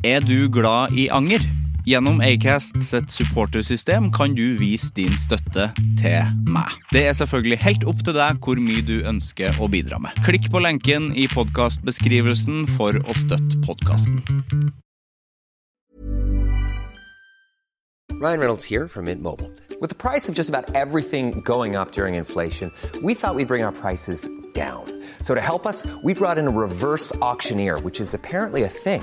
Er du glad i anger? Gjennom Acast sitt supportersystem kan du vise din støtte til meg. Det er selvfølgelig helt opp til deg hvor mye du ønsker å bidra med. Klikk på lenken i podkastbeskrivelsen for å støtte podkasten. Ryan Reynolds here from Mint Mobile. With the price of just about everything going up during inflation, we thought we'd bring our prices down. So to help us, we brought in a reverse auctioneer, which is apparently a thing.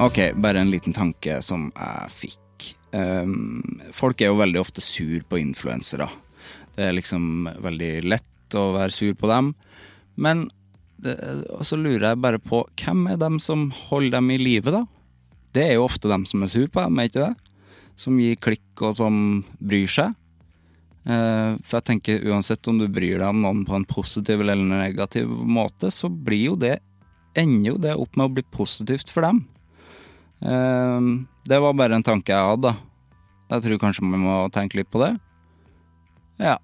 Ok, bare en liten tanke som jeg fikk. Um, folk er jo veldig ofte sur på influensere. Det er liksom veldig lett å være sur på dem. Men så lurer jeg bare på hvem er dem som holder dem i live, da? Det er jo ofte dem som er sur på dem, er ikke det? Som gir klikk og som bryr seg. Eh, for jeg tenker uansett om du bryr deg om noen på en positiv eller negativ måte, så blir jo det ender jo det opp med å bli positivt for dem. Eh, det var bare en tanke jeg hadde, da. Jeg tror kanskje vi må tenke litt på det. Ja.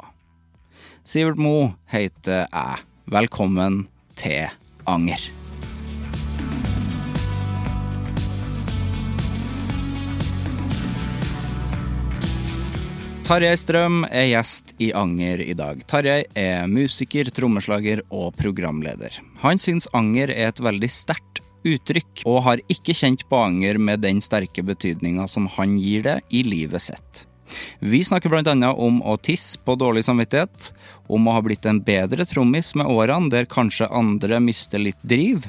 Sivert Mo heter jeg. Velkommen til Anger. Tarjei Strøm er gjest i Anger i dag. Tarjei er musiker, trommeslager og programleder. Han syns anger er et veldig sterkt uttrykk, og har ikke kjent på anger med den sterke betydninga som han gir det i livet sitt. Vi snakker annet om å tisse på dårlig samvittighet, om å ha blitt en bedre trommis med årene der kanskje andre mister litt driv,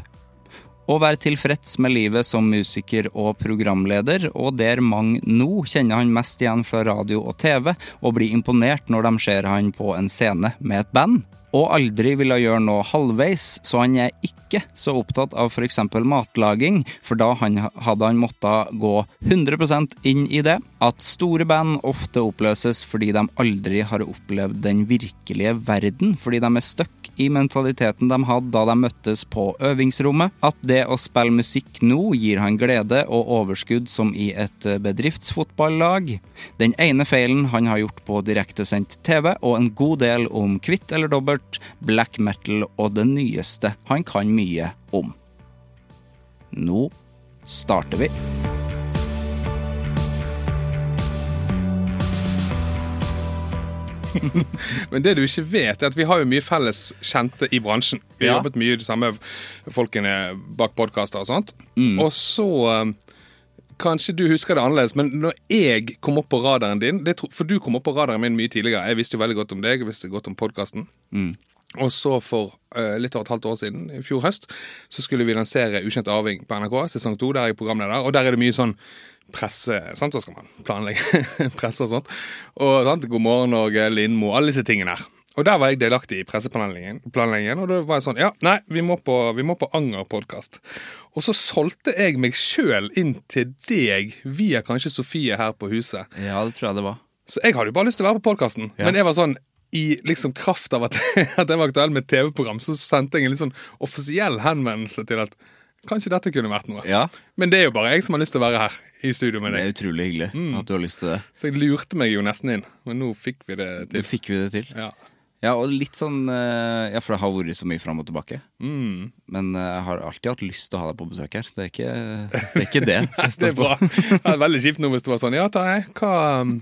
å være tilfreds med livet som musiker og programleder, og der mange nå kjenner han mest igjen fra radio og TV, og blir imponert når de ser han på en scene med et band. Og aldri ville gjøre noe halvveis, så han er ikke så opptatt av f.eks. matlaging, for da hadde han måttet gå 100% inn i det. At store band ofte oppløses fordi de aldri har opplevd den virkelige verden, fordi de er stuck i mentaliteten de hadde da de møttes på øvingsrommet. At det å spille musikk nå gir han glede og overskudd som i et bedriftsfotballag. Den ene feilen han har gjort på direktesendt TV, og en god del om kvitt eller dobbelt, black metal og det nyeste han kan mye om. Nå starter vi. Men det du ikke vet, er at vi har jo mye felles kjente i bransjen. Vi har Ja. jobbet mye de samme folkene bak podkaster og sånt. Mm. Og så um, Kanskje du husker det annerledes, men når jeg kom opp på radaren din det, tro- For du kom opp på radaren min mye tidligere. Jeg visste jo veldig godt om deg, jeg visste godt om podkasten. Mm. Og så for uh, litt over et halvt år siden, i fjor høst, så skulle vi lansere Ukjent arving på NRK, sesong to. Der er jeg programleder, og der er det mye sånn presse. sant? Så skal man planlegge presse og sånt. Og sant? God morgen Norge, Lindmo, alle disse tingene her. Og der var jeg delaktig i presseplanleggingen, og da var jeg sånn Ja, nei, vi må på, vi må på Anger podkast. Og så solgte jeg meg sjøl inn til deg via kanskje Sofie her på huset. Ja, det tror jeg det var. Så jeg hadde jo bare lyst til å være på podkasten, Ja. men jeg var sånn i liksom kraft av at, at jeg var aktuell med TV-program, så sendte jeg en litt sånn offisiell henvendelse til at kanskje dette kunne vært noe. Ja, Men det er jo bare jeg som har lyst til å være her i studio med deg. det er utrolig hyggelig at du har lyst til det. Så jeg lurte meg jo nesten inn, men nå fikk vi det Det til. fikk vi det til. Ja. Ja, og litt sånn eh, Ja, for det har vært så mye fram og tilbake. Mm. Men eh, jeg har alltid hatt lyst til å ha deg på besøk her. Det er ikke det. Er ikke det. Det er bra. Det er veldig kjipt nå hvis det var sånn Ja, Tarjei, um,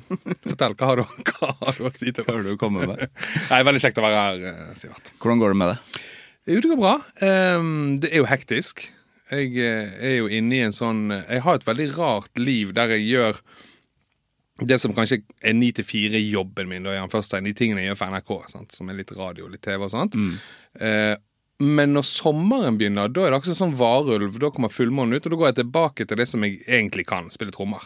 Fortell, hva har, du, hva har du å si til Hva har du komme med? Nei, veldig kjekt å være her, eh, Sivert. Hvordan går det med det? Jo, det går bra. Det er jo hektisk. Jeg er jo inne i en sånn Jeg har et veldig rart liv der jeg gjør det som kanskje er ni til fire-jobben min, da, først de tingene jeg gjør for NRK, sant? som er litt radio, litt TV og sånt. Eh, men når sommeren begynner, da er det akkurat sånn varulv. Da kommer fullmånen ut, og da går jeg tilbake til det som jeg egentlig kan, spille trommer.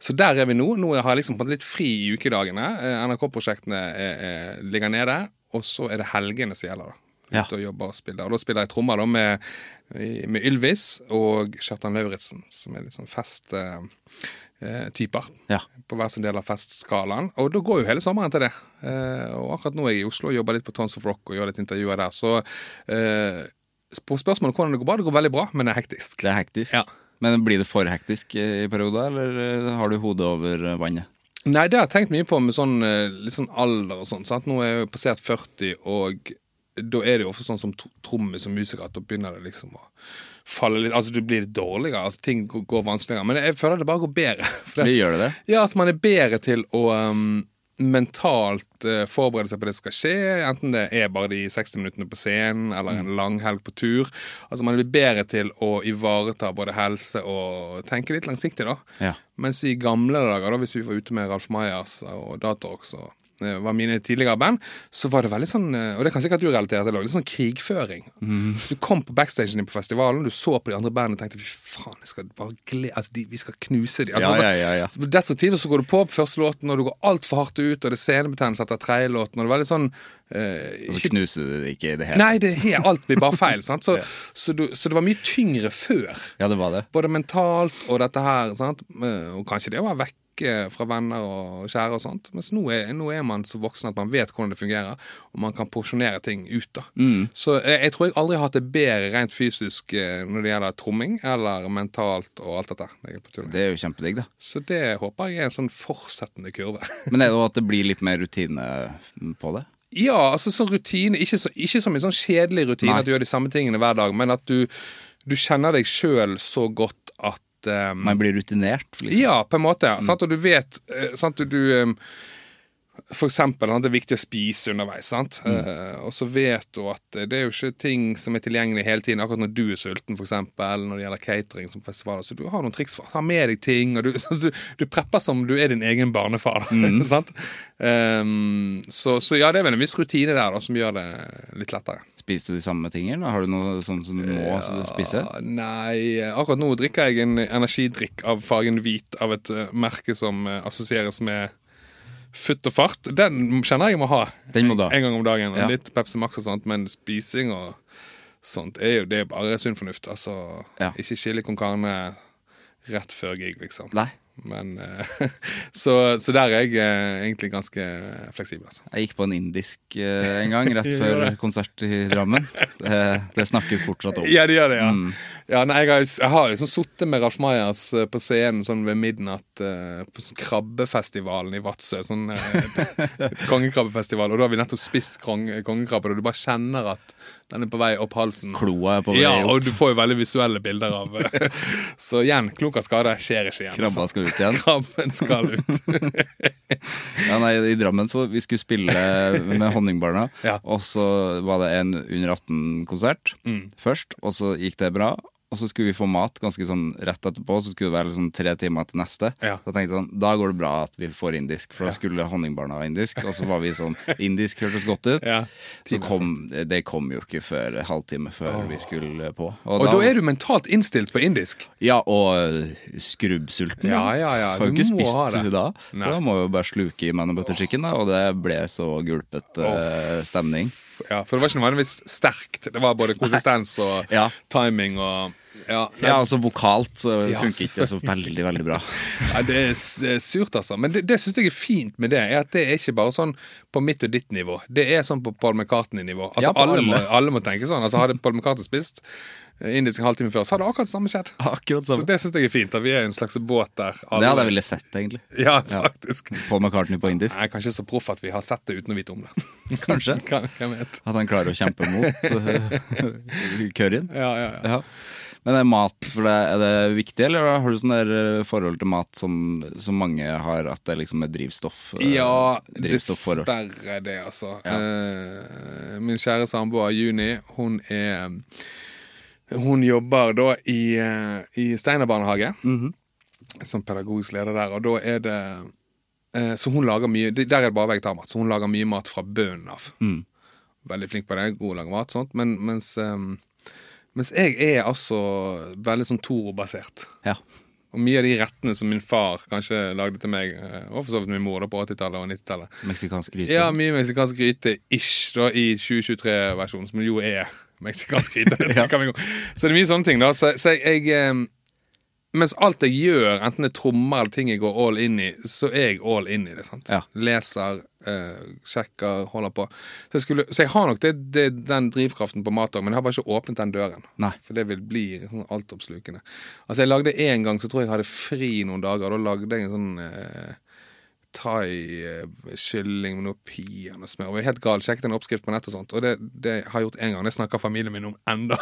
Så der er vi nå. Nå har jeg liksom fått litt fri i ukedagene. Eh, NRK-prosjektene er- er- ligger nede, og så er det helgene som gjelder, da. Ja. Ute og jobber og spiller. Og da spiller jeg trommer da med, med Ylvis og Kjartan Lauritzen, som er litt sånn fest... Eh, typer Ja. på hver sin del av festskalaen. Og da går jo hele sommeren til det. Eh, og akkurat nå er jeg i Oslo og jobber litt på Tons of Rock og gjør litt intervjuer der. Så eh, på spørsmålet hvordan det går bra, det går veldig bra, men det er hektisk. Det er hektisk. Ja. Men blir det for hektisk i perioder, eller eh, har du hodet over eh, vannet? Nei, det har jeg tenkt mye på med sånn, eh, litt sånn alder og sånn. Nå er jeg jo passert 40, og da er det jo ofte sånn som tr- trommis og musiker at da begynner det liksom å falle litt Altså du blir dårligere, altså ting går vanskeligere. Men jeg føler det bare går bedre. Det gjør det det? Ja, altså man er bedre til å um, mentalt uh, forberede seg på det som skal skje, enten det er bare de 60 minuttene på scenen eller en lang helg på tur. Altså Man blir bedre til å ivareta både helse og tenke litt langsiktig, da. Ja. Mens i gamle dager, da, hvis vi var ute med Ralf Mayas og og eh, var mine tidligere band, så var det veldig sånn eh, Og det kan sikkert du relatere til, litt sånn krigføring. Hvis du kom på backstagen din på festivalen, du så på de andre bandene og tenkte fy faen, jeg skal bare gle altså, de, vi skal knuse de. Altså, Ja, altså, ja, ja, ja. så Destruktivt, så går du på på første låten, og du går altfor hardt ut, og det er scenebetennelse etter tredje låten, og det var veldig sånn eh, Og så knuser du det ikke i det hele Nei, det er alt blir bare feil. Sant? Så, så, du, så det var mye tyngre før. Ja, det var det. Både mentalt og dette her. Sant? Eh, Og kanskje det var være vekke fra venner og kjære og sånt. Mens nå er, nå er man så voksen at man vet hvordan det fungerer, og man kan porsjonere ting ut. da. Så jeg, jeg tror jeg aldri har hatt det bedre rent fysisk eh, når det gjelder tromming, eller mentalt og alt dette. Det er. Det er jo kjempedigg, da. Så det håper jeg er en sånn fortsettende kurve. Men er det jo at det blir litt mer rutine på det? Ja, altså sånn rutine. Ikke, så, ikke som en sånn kjedelig rutine Nei. at du gjør de samme tingene hver dag, men at du, du kjenner deg sjøl så godt at um, Man blir rutinert? Liksom. Ja, på en måte. Sant? Og du vet eh, sant? Du, du um, For eksempel, det er viktig å spise underveis. Sant? Eh, og så vet du at det er jo ikke ting som er tilgjengelig hele tiden, akkurat når du er sulten, for eksempel, når det gjelder catering som festivaler. Så du har noen triks for å ta med deg ting, og du, du, du prepper som du er din egen barnefar. sant? Um, så, så ja, det er vel en viss rutine der da, som gjør det litt lettere. Spiser du de samme tingene? Har du noe sånt som du må spise? Ah, Nei, akkurat nå drikker jeg en energidrikk av fargen hvit av et eh, merke som eh, assosieres med futt og fart. Den kjenner jeg må ha Den må da. en gang om dagen. Ja. Litt Pepsi Max og sånt, men spising og sånt er jo det er bare sunn fornuft. Altså, Ja. ikke chili con carne rett før gig, liksom. Nei. Men eh, så, så der er jeg eh, egentlig ganske fleksibel, altså. Jeg gikk på en indisk eh, en gang, rett før konsert i Drammen. Det, det snakkes fortsatt om. Ja, det gjør det, ja. Mm. ja nei, jeg, har, jeg har liksom sittet med Ralf Mayas eh, på scenen sånn ved midnatt på sånn krabbefestivalen i Vadsø. Sånn kongekrabbefestival. Og da har vi nettopp spist konge, kongekrabbe, og du bare kjenner at den er på vei opp halsen. Kloa er på vei Ja, opp. og du får jo veldig visuelle bilder av Så igjen, klok av skade skjer ikke igjen. Krabba skal ut igjen. Krabben skal ut. Ja, nei, I Drammen så vi skulle spille med Honningbarna, Ja. og så var det en under 18-konsert Mm. først, og så gikk det bra. Og så skulle vi få mat ganske sånn rett etterpå, så skulle det være liksom tre timer til neste. Ja. Da tenkte jeg sånn, da går det bra at vi får indisk, for da skulle Honningbarna ha indisk. Og så var vi sånn, indisk hørtes godt ut. Ja. Så kom, det kom jo ikke før halvtime før vi skulle på. Og da er du mentalt innstilt på indisk. Ja, og øh, skrubbsulten. Ja, ja, ja, Har jo du ikke spist det. da. Nei. Så da må vi jo bare sluke i man butter chicken, da, og det ble så gulpete oh. stemning. Ja, For det var ikke nødvendigvis sterkt. Det var både konsistens og Ja. timing og Ja, nei, Ja, altså vokalt så Ja, funker ikke det så veldig, veldig bra. Nei, det, er, det er surt, altså. Men det, det syns jeg er fint med det. er At det er ikke bare sånn på mitt og ditt nivå. Det er sånn på Paul McCartney-nivå. Altså, Ja, alle, må, alle. alle må tenke sånn. Altså, Hadde Paul McCartney spist eh, indisk en halvtime før, så hadde akkurat det samme skjedd. Akkurat Så det syns jeg er fint. At vi er en slags båt der. Det hadde jeg villet sett, egentlig. Ja, faktisk. Paul McCartney på indisk. Er kanskje så proff at vi har sett det uten å vite om det. Kanskje. Hvem vet? At han klarer å kjempe mot øh, curryen. Ja, ja, ja. Ja. Men er mat for deg, er det viktig, eller har du sånn forhold til mat som, som mange har, at det liksom er drivstoff? eh, Ja, drivstoff dessverre det, altså. Eh, min kjære samboer Juni, hun er Hun jobber da i, i Steinar barnehage som pedagogisk leder der, og da er det eh, Så hun lager mye Der er det bare vegetarmat, så hun lager mye mat fra bunnen av. Veldig flink på det, god å lage mat, sånt, men mens eh, mens jeg er altså veldig sånn Toro-basert. Ja. Og mye av de rettene som min far kanskje lagde til meg, eh, og for så vidt min mor da på 80-tallet og 90-tallet. Meksikansk gryte? Ja, mye meksikansk gryte ish da i 2023-versjonen, som jo er meksikansk gryte. Gå. Så det er mye sånne ting, da. Så, så jeg eh, Mens alt jeg gjør, enten det er trommer eller ting jeg går all in i, så er jeg all in i det. sant? Ja. Leser, eh, sjekker, holder på. Så jeg, skulle, så jeg har nok det, det, den drivkraften på mat òg, men jeg har bare ikke åpnet den døren. Nei. For det vil bli sånn altoppslukende. Altså, jeg lagde én gang, så tror jeg jeg hadde fri noen dager. Da lagde jeg en sånn eh, thai-kylling med noe peanøttsmør. Jeg er helt gal. Sjekket en oppskrift på nett og sånt. Og det, det har jeg gjort én gang. Det snakker familien min om enda.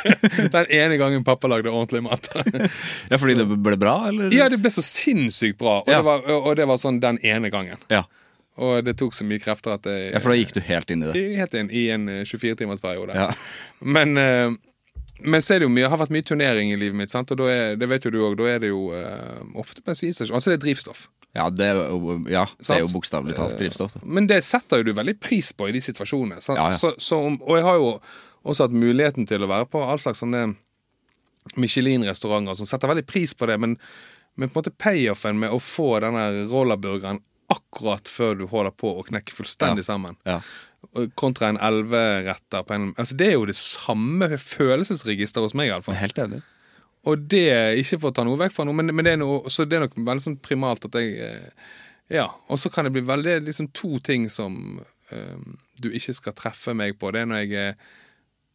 Den ene gangen pappa lagde ordentlig mat. Ja, fordi det ble bra, eller? ja, det ble så sinnssykt bra. Og, Ja. det var, og det var sånn den ene gangen. Ja. Og det tok så mye krefter at jeg, Ja, for da gikk du helt inn i det. helt inn i en 24-timersperiode. Ja. Men, uh, men så er det jo mye, har vært mye turnering i livet mitt, sant? og da er, det vet jo du òg, da er det jo uh, ofte bensinstasjon. Altså det er drivstoff. Ja, det er jo, ja, det er jo bokstavelig talt drivstoff. Men det setter jo du veldig pris på i de situasjonene. Ja, ja. Så, så og jeg har jo også hatt muligheten til å være på all slags sånne Michelin-restauranter som setter veldig pris på det, men, men på en måte payoffen med å få denne rollerburgeren akkurat før du holder på å knekke fullstendig sammen, Ja. kontra en elveretter på en altså Det er jo det samme følelsesregisteret hos meg, iallfall. helt enig. Og det, ikke for å ta noe vekk fra noe, men, men det, er noe, så det er nok veldig sånn primalt at jeg eh, Ja. Og så kan det bli veldig liksom to ting som um, du ikke skal treffe meg på. Det er når jeg er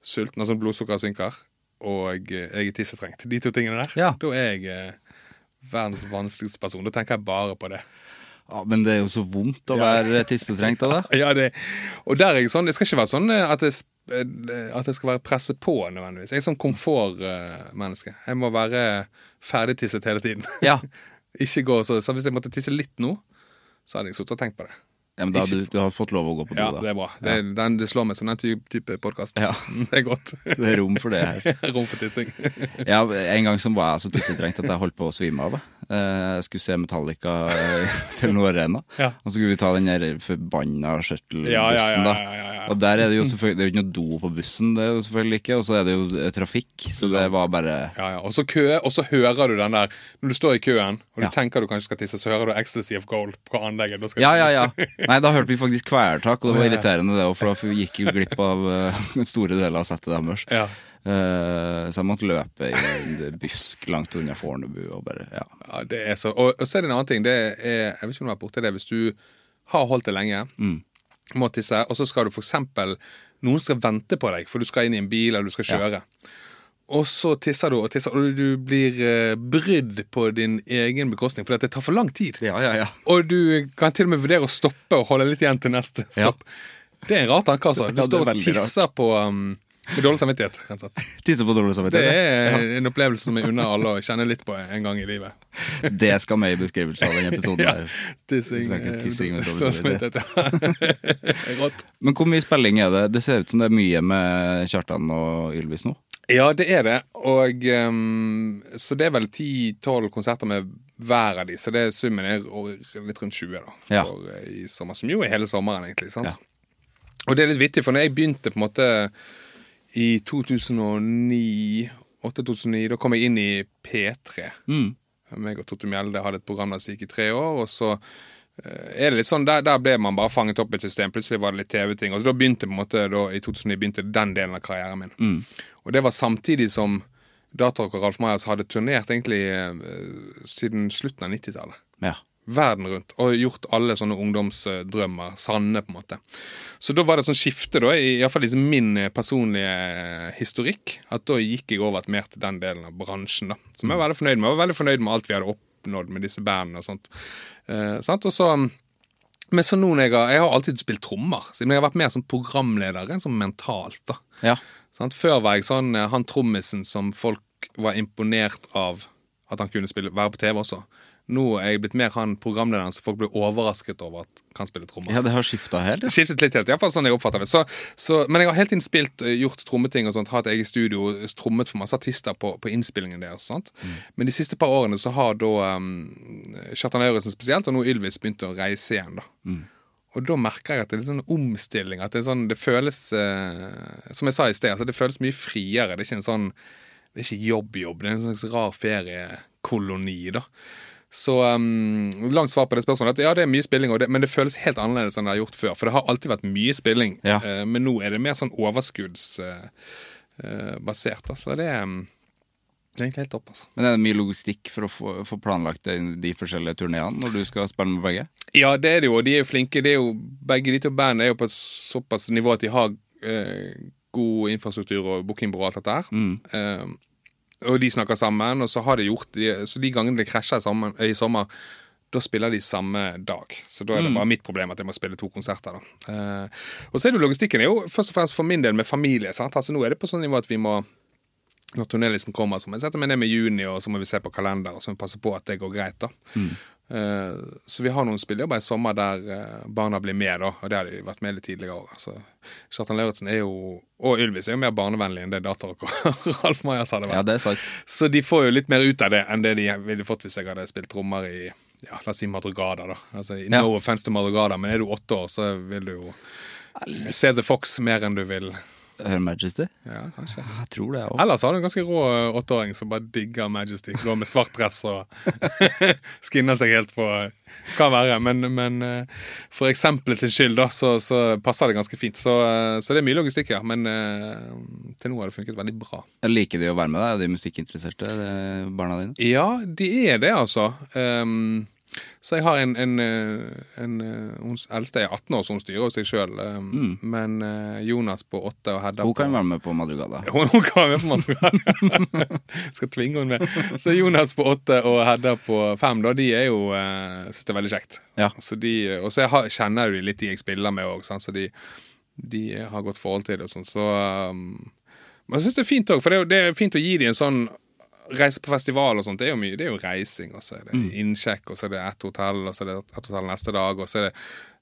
sulten, altså blodsukkeret synker, og jeg, jeg er tissetrengt. De to tingene der. Ja. Da er jeg eh, verdens vanskeligste person. Da tenker jeg bare på det. Ja, men det er jo så vondt å være tissetrengt av det. Ja, det, og der er jeg sånn, det skal ikke være sånn eh, at jeg, eh, at jeg skal være presset på nødvendigvis. Jeg er sånn komfortmenneske. Jeg må være ferdigtisset hele tiden. Ja. ikke gå så, så Hvis jeg måtte tisse litt nå, så hadde jeg sittet og tenkt på det. ja men da hadde du, du hadde fått lov å gå på do, Ja, da. det er bra. Det, den, det slår meg som den type, type podkast. Ja. Det er godt. Det er rom for det her. Rom for tissing. Ja, en gang så var jeg så tissetrengt at jeg holdt på å svime av. jeg. Eh, Jeg skulle se Metallica eh, til noe arena, Ja. og så skulle vi ta den der forbanna shuttle-bussen. Ja, ja, ja, da. Og der er det jo selvfølgelig Det er jo ikke noe do på bussen, det er jo selvfølgelig ikke, og så er det jo eh, trafikk, så det var bare Ja, ja. Og så kø, og så hører du den der Når du står i køen og du tenker du kanskje skal tisse, så hører du Ecstasy of Gold på anlegget. Ja, ja, ja. Nei, da hørte vi faktisk kvelertak, og det var irriterende, det òg, for da gikk vi glipp av store deler av settet deres. Ja. Eh, så jeg måtte løpe i en busk langt unna Fornebu og bare Ja. Ja, det er så Og, og så er det en annen ting. Det er, jeg vet ikke om du har borti det. Hvis du har holdt det lenge, må tisse, og så skal du eksempel Noen skal vente på deg, for du skal inn i en bil eller du skal kjøre. Og så tisser du og tisser, og du blir eh, brydd på din egen bekostning, for det tar for lang tid. Ja, ja, ja. Og du kan til og med vurdere å stoppe og holde litt igjen til neste stopp. Det er en rar tanke, altså. Du Ja, står og tisser på um, med dårlig samvittighet. rett og slett. Tisse på dårlig samvittighet? Det er en opplevelse som jeg unner alle å kjenne litt på en gang i livet. Det skal med i beskrivelsen av denne episoden. Ja. Tissing, eh, tissing med dårlig samvittighet, ja. Rått. Men hvor mye spilling er det? Det ser ut som det er mye med Kjartan og Ylvis nå. Ja, det er det. Og um, Så det er vel 10-12 konserter med hver av de, så det er summen er litt rundt 20 da, Ja. for, eh, i sommer. Som jo er hele sommeren, egentlig. sant? Ja. Og det er litt vittig, for når jeg begynte på en måte i 2009 8-2009, da kom jeg inn i P3. Mm. Meg og Totto Mjelde hadde et program der som gikk i tre år, og så eh, er det litt sånn, der, der ble man bare fanget opp i et system. Plutselig var det litt TV-ting. Og så da begynte på en måte, da, I 2009 begynte den delen av karrieren min. Mm. Og det var samtidig som Datarock og Ralf Meyers hadde turnert egentlig eh, siden slutten av 90-tallet. Ja. Verden rundt. Og gjort alle sånne ungdomsdrømmer sanne, på en måte. Så da var det et sånt skifte, da, i hvert fall liksom min eh, personlige eh, historikk. At da gikk jeg over mer til den delen av bransjen, da. Som jeg var veldig fornøyd med. Jeg var veldig fornøyd med alt vi hadde oppnådd med disse bandene og sånt. Eh, sant? Og så men så nå jeg har, jeg har alltid spilt trommer, men jeg har vært mer som programleder enn som mentalt. da. Ja. Sant? Før var jeg sånn eh, han trommisen som folk folk var imponert av at han kunne spille, være på TV også. Nå er jeg blitt mer han programlederen som folk blir overrasket over at kan spille trommer. Ja, det har skifta helt. Ja. skiftet litt helt, i hvert fall sånn jeg oppfatter det. Så, så, men jeg har helt inn spilt, eh, gjort trommeting og sånt, hatt eget studio, trommet for masse artister på, på innspillingen deres. Sant? Men de siste par årene så har da um, Kjartan Lauritzen spesielt, og nå Ylvis, begynt å reise igjen. da. Og da merker jeg at det er en sånn omstilling. At det, er sånn, det føles eh, Som jeg sa i sted, altså det føles mye friere. Det er ikke en sånn Det er ikke jobb-jobb. Det er en slags rar feriekoloni, da. Så um, langt svar på det spørsmålet at ja, det er mye spilling, det, men det føles helt annerledes enn det har gjort før. For det har alltid vært mye spilling, Ja. uh, men nå er det mer sånn overskuddsbasert. Uh, uh, da. Så det er, um, det er egentlig helt topp, altså. Men er det mye logistikk for å få, få planlagt de, forskjellige turneene når du skal spille med begge? Ja, det er det jo, og de er jo flinke. Det er jo, begge de to bandene er jo på et såpass nivå at de har eh, god infrastruktur og bookingbyrå og alt dette her. Eh, og de snakker sammen, og så har de gjort Så de gangene det krasjer sammen, i sommer, da spiller de samme dag. Så da er det bare mitt problem at jeg må spille to konserter. da. Eh, og så er det jo logistikken er jo først og fremst for min del med familie. sant? Altså Nå er det på sånn nivå at vi må når turnélisten kommer, så må jeg sette meg ned med juni, og så må vi se på kalender, og så må vi passe på at det går greit. da. Eh, så vi har noen spillejobber i sommer der eh, barna blir med, da, og det har de vært med i tidligere år. Så Kjartan Lauritzen er jo, og Ylvis er jo mer barnevennlig enn det Datarock og Ralf Majas hadde vært. Ja, det er sant. Så de får jo litt mer ut av det enn det de ville fått hvis jeg hadde spilt trommer i ja, la oss si Madrugada. da. Altså, Ja. No offense til Madrugada, men er du åtte år, så vil du jo se The Fox mer enn du vil Her Majesty? Ja, kanskje. Jeg tror det også. Ellers har du en ganske rå eh, åtteåring som bare digger Majesty. Går med svart dress og skinner seg helt på hva verre. men, men eh, for eksempelet sin skyld, da, så, så passer det ganske fint. Så, eh, så det er mye logistikk her, men til nå har det funket veldig bra. Jeg Liker de å være med deg? De musikkinteresserte, barna dine? Ja, de er det, altså. Um, så jeg har en, en, en, en eh, Hun eldste er 18 år, så hun styrer seg sjøl. Mm. Men eh, Jonas på 8 og Hedda Hun på kan være med på Madrugada. Hun, hun kan være med på Madrugada. Skal tvinge henne med. Så Jonas på åtte og Hedda på fem, da, de er jo Syns det er veldig kjekt. Ja. Så de, og så jeg kjenner jo de litt de jeg spiller med òg, så de, de har godt forhold til det og sånn. Så um, Men jeg syns det er fint òg, for det det er fint å gi dem en sånn Reise på festival og sånt, det er jo mye, det er jo reising, og så er det innsjekk, og så er det ett hotell, og så er det ett hotell neste dag, og så er det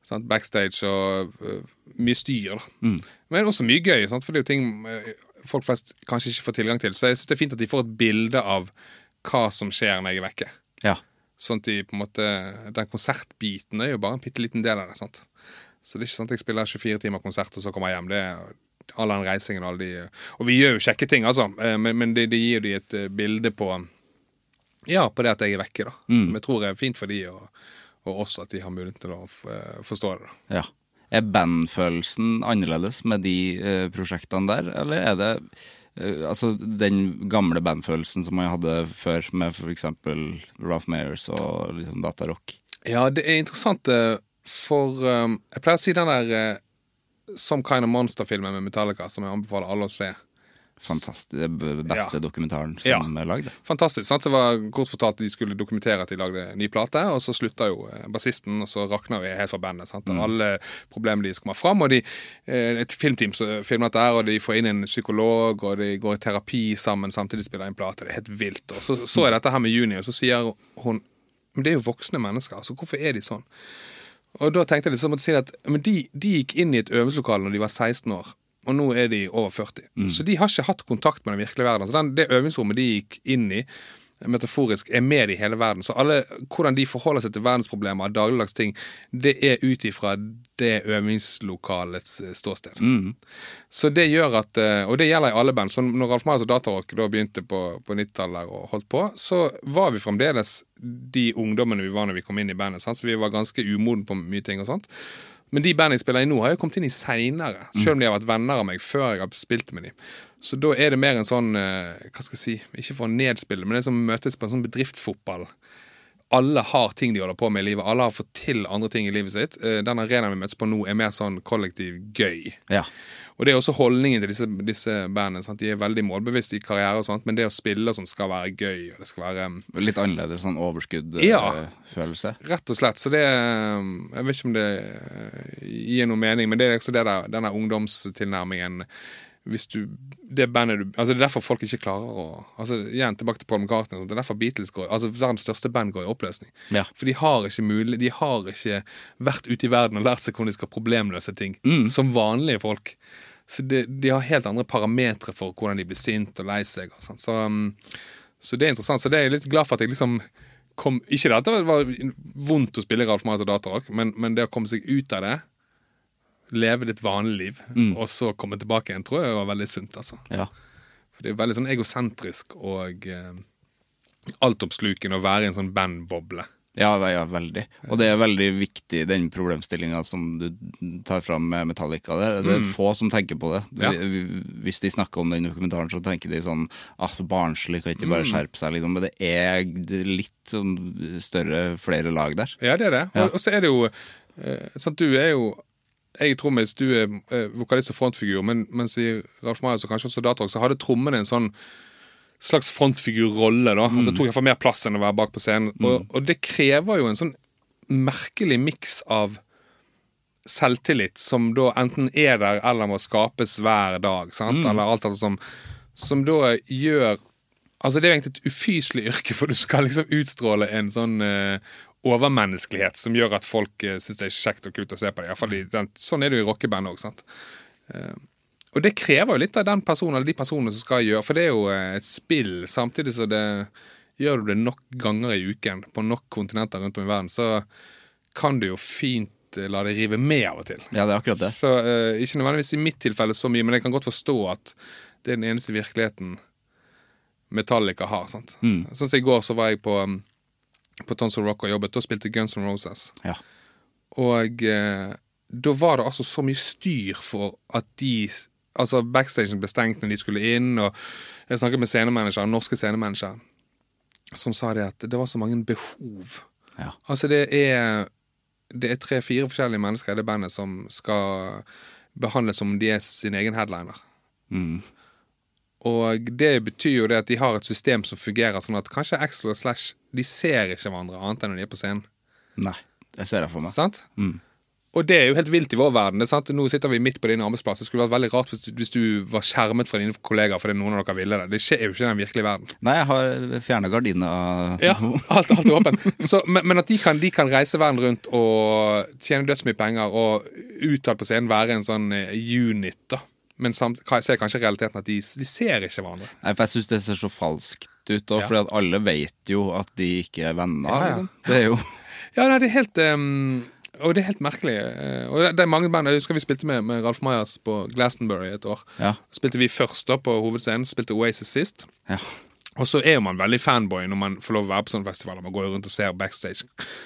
sant, backstage og uh, mye styr, da. Men også mye gøy, sant? for det er jo ting øh, folk flest kanskje ikke får tilgang til. Så jeg syns det er fint at de får et bilde av hva som skjer når jeg er vekke. Ja. Sånn at de på en måte Den konsertbiten er jo bare en bitte liten del av det. sant? Så det er ikke sånn at jeg spiller 24 timer konsert, og så kommer jeg hjem. Det all den reisingen og alle de Og vi gjør jo kjekke ting, altså, eh, men, men det, det gir de et eh, bilde på Ja, på det at jeg er vekke, da. Men jeg tror det er fint for de og, og oss at de har mulighet til å eh, forstå det. da. ja. Er bandfølelsen annerledes med de eh, prosjektene der, eller er det eh, altså den gamle bandfølelsen som man hadde før, med f.eks. Ralph Mayers og liksom Datarock? Ja, det er interessant, eh, for eh, Jeg pleier å si den der eh, Some Kind of Monster-filmen med Metallica, som jeg anbefaler alle å se. Fantastisk. Det beste Ja. dokumentaren som Ja. er lagd. Fantastisk. sant? Det var kort fortalt de skulle dokumentere at de lagde ny plate, og så slutta jo eh, bassisten, og så rakna vi helt fra bandet. sant? Mm. Alle problemene deres kommer fram, og de, eh, et filmteam som filmer dette, og de får inn en psykolog, og de går i terapi sammen samtidig spiller inn plate. Det er helt vilt. Og så så jeg dette her med Juni, og så sier hun Men det er jo voksne mennesker, altså hvorfor er de sånn? Og da tenkte jeg liksom at, si at men de, de gikk inn i et øvingslokale når de var 16 år, og nå er de over 40. Så de har ikke hatt kontakt med den virkelige verden. Så den, det øvingsrommet de gikk inn i, metaforisk, er med i hele verden. Så alle, hvordan de forholder seg til verdensproblemer og dagligdags ting, det er ut ifra det øvingslokalets ståsted. ståsted. Så det gjør at, eh, og det gjelder i alle band, så når Ralf Meyers og Datarock da begynte på, på 90-tallet og holdt på, så var vi fremdeles de ungdommene vi var når vi kom inn i bandet. Sant? Så vi var ganske umoden på mye ting og sånt. Men de bandene jeg spiller i nå, har jo kommet inn i seinere, selv om de har vært venner av meg før jeg har spilt med dem. Så da er det mer en sånn, eh, hva skal jeg si, ikke for å nedspille, men det er som møtes på en sånn bedriftsfotball alle har ting de holder på med i livet. Alle har fått til andre ting i livet sitt. Eh, Den arenaen vi møtes på nå, er mer sånn kollektiv gøy. Ja. Og det er også holdningen til disse, disse bandene. Sant? De er veldig målbevisste i karriere, og sånt, men det å spille sånn skal være gøy. og det skal være... um, Litt annerledes sånn Ja. overskudd-følelse. Rett og slett. Så det um, Jeg vet ikke om det uh, gir noe mening, men det er også det der, denne ungdomstilnærmingen hvis du Det bandet du Altså Det er derfor folk ikke klarer å Altså Igjen tilbake til Paul McCartney. Det er derfor Beatles går Altså verdens største band går i oppløsning. Ja. For de har ikke mulig De har ikke vært ute i verden og lært seg hvordan de skal problemløse ting. Som vanlige folk. Så de, de har helt andre parametere for hvordan de blir sint og lei seg. Og sånt. så, um, så det er interessant. Så det er jeg litt glad for at jeg liksom kom Ikke det at det var vondt å spille Ralf Marius og datarock, men, men det å komme seg ut av det leve ditt vanlige liv, og så komme tilbake igjen, tror jeg var veldig sunt. altså. Ja. For det er veldig sånn egosentrisk og eh, altoppslukende å være i en sånn bandboble. Ja, ja, veldig. Og det er veldig viktig, den problemstillinga som du tar fram med Metallica. der. det er få som tenker på det. Ja. Hvis de snakker om den dokumentaren, så tenker de sånn Ah, så barnslig, kan ikke bare skjerpe seg, liksom. Men det er litt sånn større, flere lag der. Ja, det er det. Ja. Og, og så er det jo eh, sånn at du er jo jeg tror mens du er eh, vokalist og frontfigur, men mens i Ralf Marius og kanskje også Datorok, så hadde trommene en sånn slags frontfigurrolle. da. Altså, det tok iallfall mer plass enn å være bak på scenen. Og, og det krever jo en sånn merkelig miks av selvtillit som da enten er der eller må skapes hver dag. sant? Eller alt annet som, som da gjør Altså Det er jo egentlig et ufyselig yrke, for du skal liksom utstråle en sånn eh, overmenneskelighet som gjør at folk uh, syns det er kjekt og kult å se på det. I fall i den, sånn er det jo i rockeband òg. Uh, og det krever jo litt av den personen eller de personene som skal gjøre, for det er jo eh, et spill. Samtidig så det gjør du det nok ganger i uken på nok kontinenter rundt om i verden, så kan du jo fint eh, la det rive med av og til. Ja, det er akkurat det. Så uh, Ikke nødvendigvis i mitt tilfelle så mye, men jeg kan godt forstå at det er den eneste virkeligheten Metallica har. sant? Mm. Sånn som i går så var jeg på, um, på Tons of Rock og jobbet. Da spilte Guns N' Roses. Ja. Og eh, da var det altså så mye styr for at de Altså Backstagen ble stengt når de skulle inn, og jeg snakket med scenemanageren, norske scenemanageren, som sa det at det var så mange behov. Ja. Altså det er Det er tre-fire forskjellige mennesker i det bandet som skal behandles som om de er sin egen headliner. Mm. Og det betyr jo det at de har et system som fungerer sånn at kanskje Axel og Slash de ser ikke hverandre annet enn når de er på scenen. Nei, jeg ser det for meg. Sant? Og det er jo helt vilt i vår verden. Det er sant? Nå sitter vi midt på din arbeidsplass. Det skulle vært veldig rart hvis, hvis du var skjermet fra dine kollegaer fordi noen av dere ville det. Det skjer jo ikke i den virkelige verden. Nei, jeg har fjerna gardiner. Ja, alt, alt er åpent. Så, men, men at de kan, de kan reise verden rundt og tjene dødsmye penger og utad på scenen være en sånn eh, unit, da. Men samt, ser kanskje realiteten at de, de ser ikke hverandre. Nei, for jeg syns det ser så falskt ut, da, Ja. at alle vet jo at de ikke er venner. Ja, ja. Liksom. Det er jo Ja, nei, det er helt um, Og det er helt merkelig. Eh, Og det, det er mange band Jeg husker vi spilte med, med Ralf Mayas på Glastonbury et år. Ja. Spilte vi først da på hovedscenen, spilte Oasis sist. ja. Og så er jo man veldig fanboy når man får lov å være på sånne festivaler. Man går rundt og ser backstage.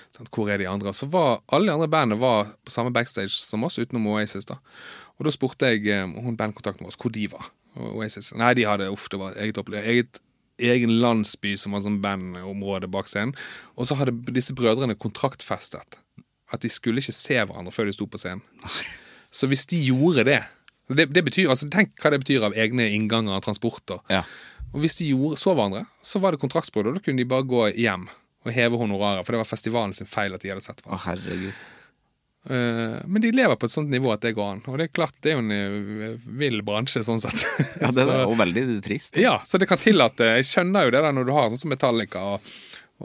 Sant? Hvor er de andre? Så var alle de andre bandene var på samme backstage som oss, utenom Oasis. da. Og da spurte jeg eh, hun bandkontakten vår hvor de var. Og Oasis Nei, de hadde uff, det var eget opplegg. Eget egen landsby som var sånn bandområde bak scenen. Og så hadde disse brødrene kontraktfestet at de skulle ikke se hverandre før de sto på scenen. Så hvis de gjorde det det, det betyr, altså Tenk hva det betyr av egne innganger og transporter. Ja. Og hvis de gjorde, så hverandre, så var det kontraktsbrudd, og da kunne de bare gå hjem og heve honoraret, for det var festivalen sin feil at de hadde sett Å, herregud. Eh, men de lever på et sånt nivå at det går an. Og det er klart, det er jo en eh, vill bransje, sånn sett. Ja, det Så- er jo veldig trist. ja, så det kan tillate Jeg skjønner jo det der når du har sånn som Metallica og,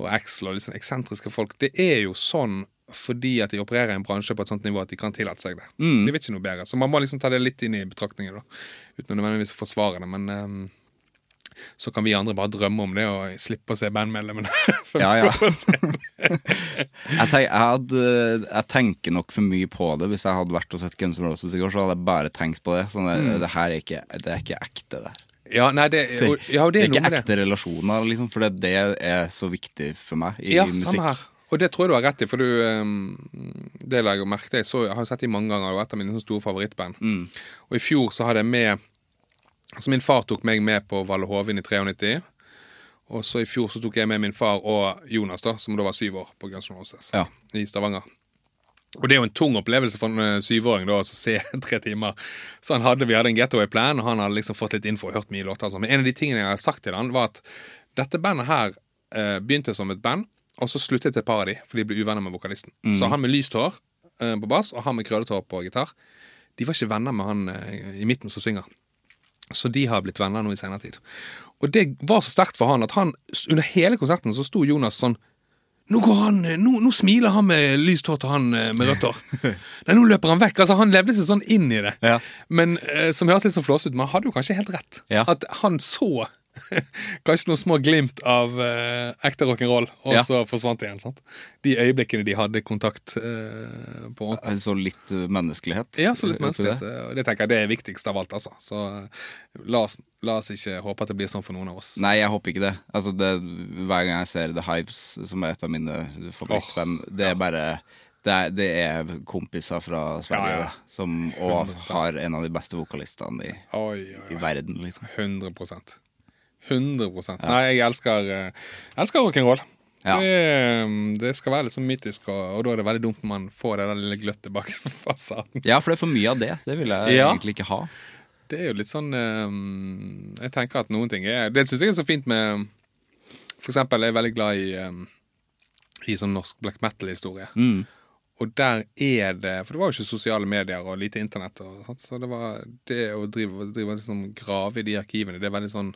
og Axel og litt sånn eksentriske folk. Det er jo sånn fordi at de opererer i en bransje på et sånt nivå at de kan tillate seg det. De vet ikke noe bedre. Så man må liksom ta det litt inn i betraktningen, da. Uten å nødvendigvis forsvare det. Men ehm, så kan vi andre bare drømme om det og slippe å se bandmedlemmene. Ja, ja. Jeg, tenk, jeg, hadde, jeg tenker nok for mye på det. Hvis jeg hadde vært og sett Guns N' Roses i går, så hadde jeg bare tenkt på det. Sånn, det, det her er ikke, det er ikke ekte, det. ja, nei, det, Det, og- ja, det, er, det er ikke det. ekte relasjoner, liksom, for det, det er så viktig for meg i Ja, musikk. samme her. Og det tror jeg du har rett i, for du ehm, Det la jeg merke til. Jeg, så, jeg har sett dem mange ganger, og et av mine store favorittband. Og i fjor så hadde jeg med Altså Min far tok meg med på Valle Hovin i 93. Og så i fjor så tok jeg med min far og Jonas, da som da var syv år, på N' Roses Ja. i Stavanger. Og det er jo en tung opplevelse for en eh, syvåring da, å se tre timer. Så han hadde, vi hadde en getaway-plan, og han hadde liksom fått litt info og hørt mye låter. sånn. Men en av de tingene jeg har sagt til han, var at dette bandet her eh, begynte som et band, og så sluttet et par av de, for de ble uvenner med vokalisten. Så han med lyst hår eh, på bass, og han med krøllete hår på gitar, de var ikke venner med han eh, i midten som synger. Så de har blitt venner nå i senere tid. Og det var så sterkt for han at han under hele konserten så sto Jonas sånn nå, går han, nå, nå smiler han med lyst hår til han eh, med rødt hår. Nei, nå løper han vekk. Altså, Han levde seg sånn inn i det. Ja. Men eh, Som høres litt sånn flåsete ut, men han hadde jo kanskje helt rett. Ja. At han så kanskje noen små glimt av eh, ekte rock'n'roll, og Ja. så forsvant det igjen. sant? De øyeblikkene de hadde kontakt eh, på Måte. Så litt eh, menneskelighet. Ja, så litt menneskelighet. det. det tenker jeg det er viktigst av alt, altså. Så eh, la oss, la oss ikke håpe at det blir sånn for noen av oss. Nei, jeg håper ikke det. Altså, det. Hver gang jeg ser The Hives, som er et av mine favorittband, det er bare det er, det er kompiser fra Sverige Ja, ja. som, og har en av de beste vokalistene i, Oi, oi, i verden, liksom. 100 100 Nei, jeg elsker, jeg elsker rock'n'roll. Ja. Det, det skal være litt sånn mytisk, og, og da er det veldig dumt når man får det der lille gløttet bak fasaden. Ja, for det er for mye av det. Det vil jeg Ja. egentlig ikke ha. Det er jo litt sånn um, Jeg tenker at noen ting er Det syns jeg er så fint med For eksempel jeg er veldig glad i um, I sånn norsk black metal-historie. Mm. Og der er det For det var jo ikke sosiale medier og lite internett, og, sånt, så det var det å drive, drive liksom, grave i de arkivene, det er veldig sånn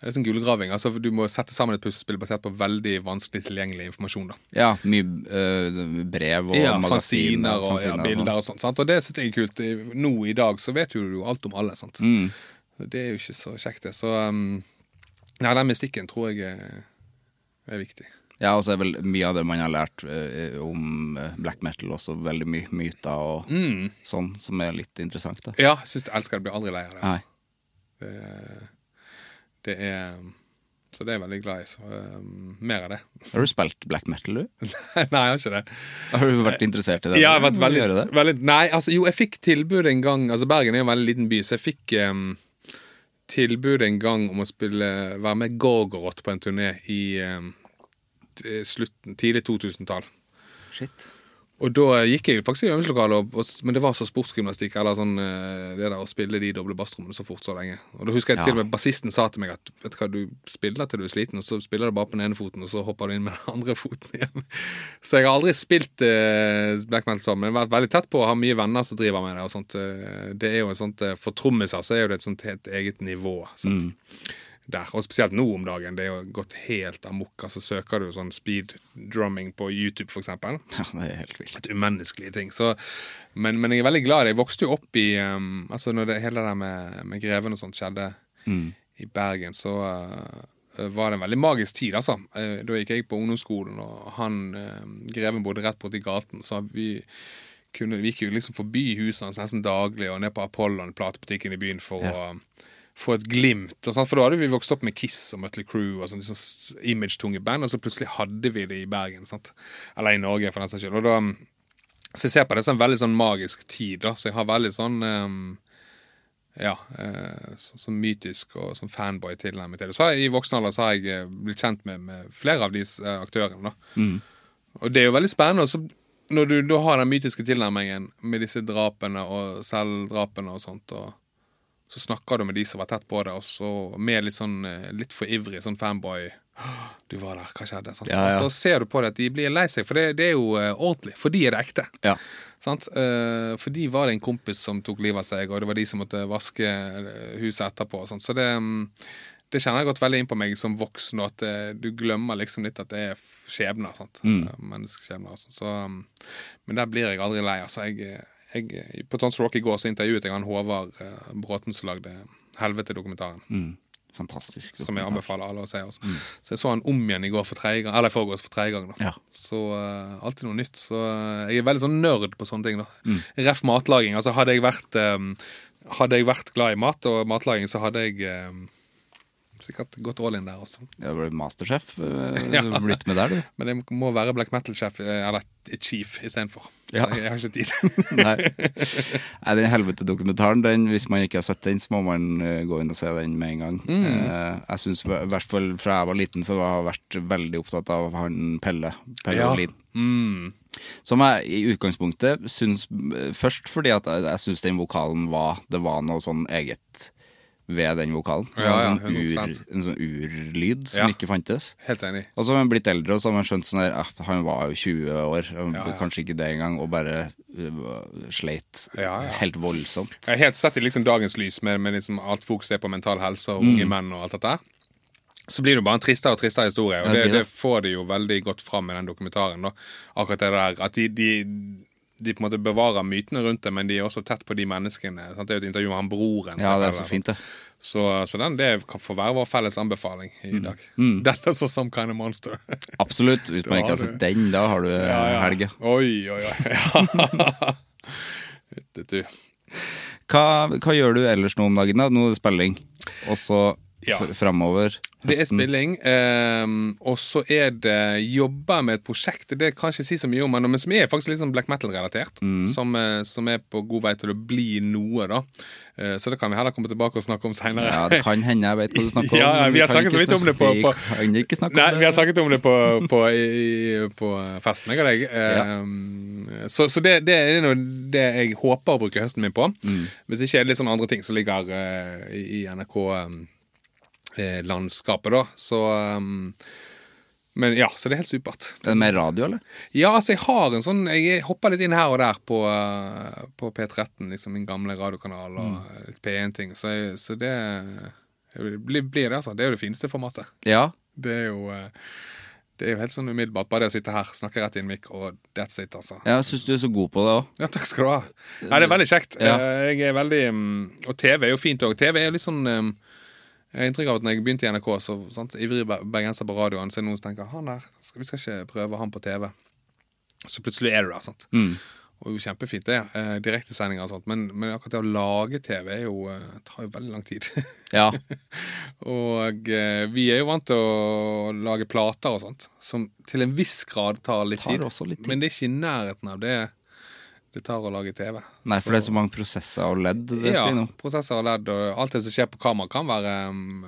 det er sånn gullgraving. altså Du må sette sammen et puslespill basert på veldig vanskelig tilgjengelig informasjon. da. Ja, mye øh, brev og Ja, magasiner. fanziner og ja, bilder og sånt. sant? Og det syns jeg er kult. Nå i dag så vet jo du alt om alle. sant? Mm. Det er jo ikke så kjekt, det. Så um, ja, den mystikken tror jeg er, er viktig. Ja, og så er vel mye av det man har lært eh, om eh, black metal også veldig mye myter og Mm. sånn, som er litt interessant. da. Ja, jeg syns jeg elsker det. Blir aldri lei av det. Nei. Altså. Det, det er Så det er jeg veldig glad i. Så um, mer av det. Har du spilt black metal, du? Nei, jeg har ikke det. Har du vært interessert i det? Ja, jeg har vært veldig, det? veldig Nei, altså jo, jeg fikk tilbud en gang Altså Bergen er jo en veldig liten by, så jeg fikk um, tilbud en gang om å spille være med Gorgoroth på en turné i um, slutten, tidlig 2000-tall. Shit. Og da gikk jeg faktisk i øvingslokalet, og- og- men det var så sportsgymnastikk, eller sånn eh, det der å spille de doble basstrommene så fort så lenge. Og da husker jeg Ja. til og med bassisten sa til meg at vet du hva, du spiller til du er sliten, og så spiller du bare på den ene foten, og så hopper du inn med den andre foten igjen. Så jeg har aldri spilt eh, black metal sammen, men vært veldig tett på å ha mye venner som driver med det. og sånt. Eh, Det er jo et sånt, eh, For trommiser så er jo det et sånt helt eget nivå. Sant? Der, og spesielt nå om dagen. Det er jo gått helt amok. Altså Søker du sånn speed drumming på YouTube, eksempel, Ja, det er helt vilt. et umenneskelig ting. Så, men, men jeg er veldig glad. Jeg vokste jo opp i um, Altså når det hele det der med, med Greven og sånt skjedde i Bergen, så uh, var det en veldig magisk tid, altså. Eh, Da gikk jeg på ungdomsskolen, og han uh, Greven bodde rett borti gaten, så vi kunne, vi gikk jo liksom forbi huset hans nesten daglig, og ned på Apollon, platebutikken i byen, for å få et glimt. For da hadde vi vokst opp med Kiss og Mutley Crew og sånn liksom image-tunge band, og så plutselig hadde vi det i Bergen. Sant? Eller i Norge, for den saks skyld. Og da, så jeg ser på det som en veldig sånn magisk tid. Da. Så jeg har veldig sånn um, Ja, eh, så, sånn mytisk og sånn fanboy-tilnærming til det. Så jeg, I voksen alder så har jeg eh, blitt kjent med, med flere av disse eh, aktørene. da. Og det er jo veldig spennende. og så når du da har den mytiske tilnærmingen med disse drapene og selvdrapene og sånt, og så snakker du med de som var tett på det, og så med litt sånn eh, litt for ivrig sånn fanboy «Åh, Du var der, hva skjedde? Sant? Ja, ja. Så ser du på det at de blir lei seg, for det, det er jo eh, ordentlig. For de er det ekte. Ja. Sant? Eh, for de var det en kompis som tok livet av seg, og det var de som måtte vaske huset etterpå. Så det, mm, det kjenner jeg godt veldig inn på meg som voksen, at du glemmer liksom litt at det er skjebner. Eh, Menneskeskjebner. Så, mm, men der blir jeg aldri lei. Altså, jeg, jeg, på Tons Rock i går så intervjuet jeg han Håvard eh, Bråten som lagde Helvete-dokumentaren. Mm. Fantastisk. Som jeg anbefaler alle å se. Altså. Så jeg så han om igjen i går for tredje gang, eller forgårs for tredje gang. Da. Ja. Så uh, alltid noe nytt. Så uh, jeg er veldig sånn nerd på sånne ting. da Ref matlaging. Altså hadde jeg vært um, Hadde jeg vært glad i mat og matlaging, så hadde jeg eh, sikkert gått all in der. også. Ja, var du masterchef? eh, Ja. du Blitt med der, du? Men jeg må være black metal-sjef, eh, eller chief, istedenfor. Ja. Jeg, jeg har ikke tid. Nei. Nei, den helvete-dokumentaren, den, hvis man ikke har sett den, så må man eh, gå inn og se den med en gang. Mm. Jeg syns i hvert fall fra jeg var liten, så har jeg vært veldig opptatt av han Pelle. Pelle Ja. Olin. Mm. Som jeg i utgangspunktet syns Først fordi at jeg, jeg syns den vokalen var Det var noe sånn eget ved den vokalen. Ja, ja, en, sånn ur, en sånn urlyd som Ja. ikke fantes. Helt enig. Og så har man blitt eldre, og så har man skjønt sånn der at han var jo 20 år, kanskje ikke det engang, og bare uh, sleit Ja, ja. helt voldsomt. Jeg har helt sett i liksom dagens lys, med, med liksom alt fokuset på mental helse og Mm. unge menn og alt dette. Så blir det jo bare en tristere og tristere historie, og det det. får de jo veldig godt fram i den dokumentaren. Da. Akkurat det der at de, de, de på en måte bevarer mytene rundt det, men de er også tett på de menneskene. Sant? Det er jo et intervju med han broren. Ja, det er så fint, det. Så, så den det kan få være vår felles anbefaling i Mm. dag. Den er så Some Kind of Monster. Absolutt. Hvis man ikke har sett den, da har du ja, helga. Oi, oi, oi. Ja. Hva, hva gjør du ellers nå om dagen? da? Nå er det spilling, og så Ja. framover. Det er spilling, Um, og så er det jobber med et prosjekt. Det kan jeg ikke si så mye om, men men som er faktisk litt sånn black metal-relatert. Mm. Som, eh, som er på god vei til å bli noe, da. Uh, så det kan vi heller komme tilbake og snakke om seinere. Ja, det kan hende jeg vet hva du snakker om. Ja, ja, vi har snakket så vidt om det på- på- Nei, om det. vi har snakket om det på, på, i, på festen, jeg og deg. Ehm, Så, så det, det er noe det jeg håper å bruke høsten min på. Mm. Hvis ikke er det litt sånn andre ting som ligger uh, i, i NRK-landskapet, da. Så um, Men ja, så det er helt supert. Er det mer radio, eller? Ja, altså, jeg har en sånn Jeg hopper litt inn her og der på, eh, på P13, liksom min gamle radiokanal, og Mm. litt P1-ting. Så, så det blir, blir det, altså. Det er jo det fineste formatet. Ja. Det er jo eh, Det er jo helt sånn umiddelbart. Bare det å sitte her, snakke rett i en mikk, og that's it, altså. Jeg syns du er så god på det òg. Ja, takk skal du ha. Nei, det er veldig kjekt. Ja. Eh, Jeg er veldig mm, Og TV er jo fint òg. TV er jo litt sånn mm, Jeg har inntrykk av at når jeg begynte i NRK, så sant, ivrig bergenser på radioen, så er det noen som tenker han der, vi skal ikke prøve han på TV. Så plutselig er du der, sant. Mm. Og jo kjempefint det, eh, direktesendinger og sånt, men, men akkurat det å lage TV er jo, eh, tar jo veldig lang tid. Ja. og eh, vi er jo vant til å lage plater og sånt, som til en viss grad tar litt Tar tid. litt tid. Men det er ikke i nærheten av det det tar å lage TV. Nei, for det er så mange prosesser og ledd det ja, prosesser og ledd og alt det som skjer på kamera, kan være um,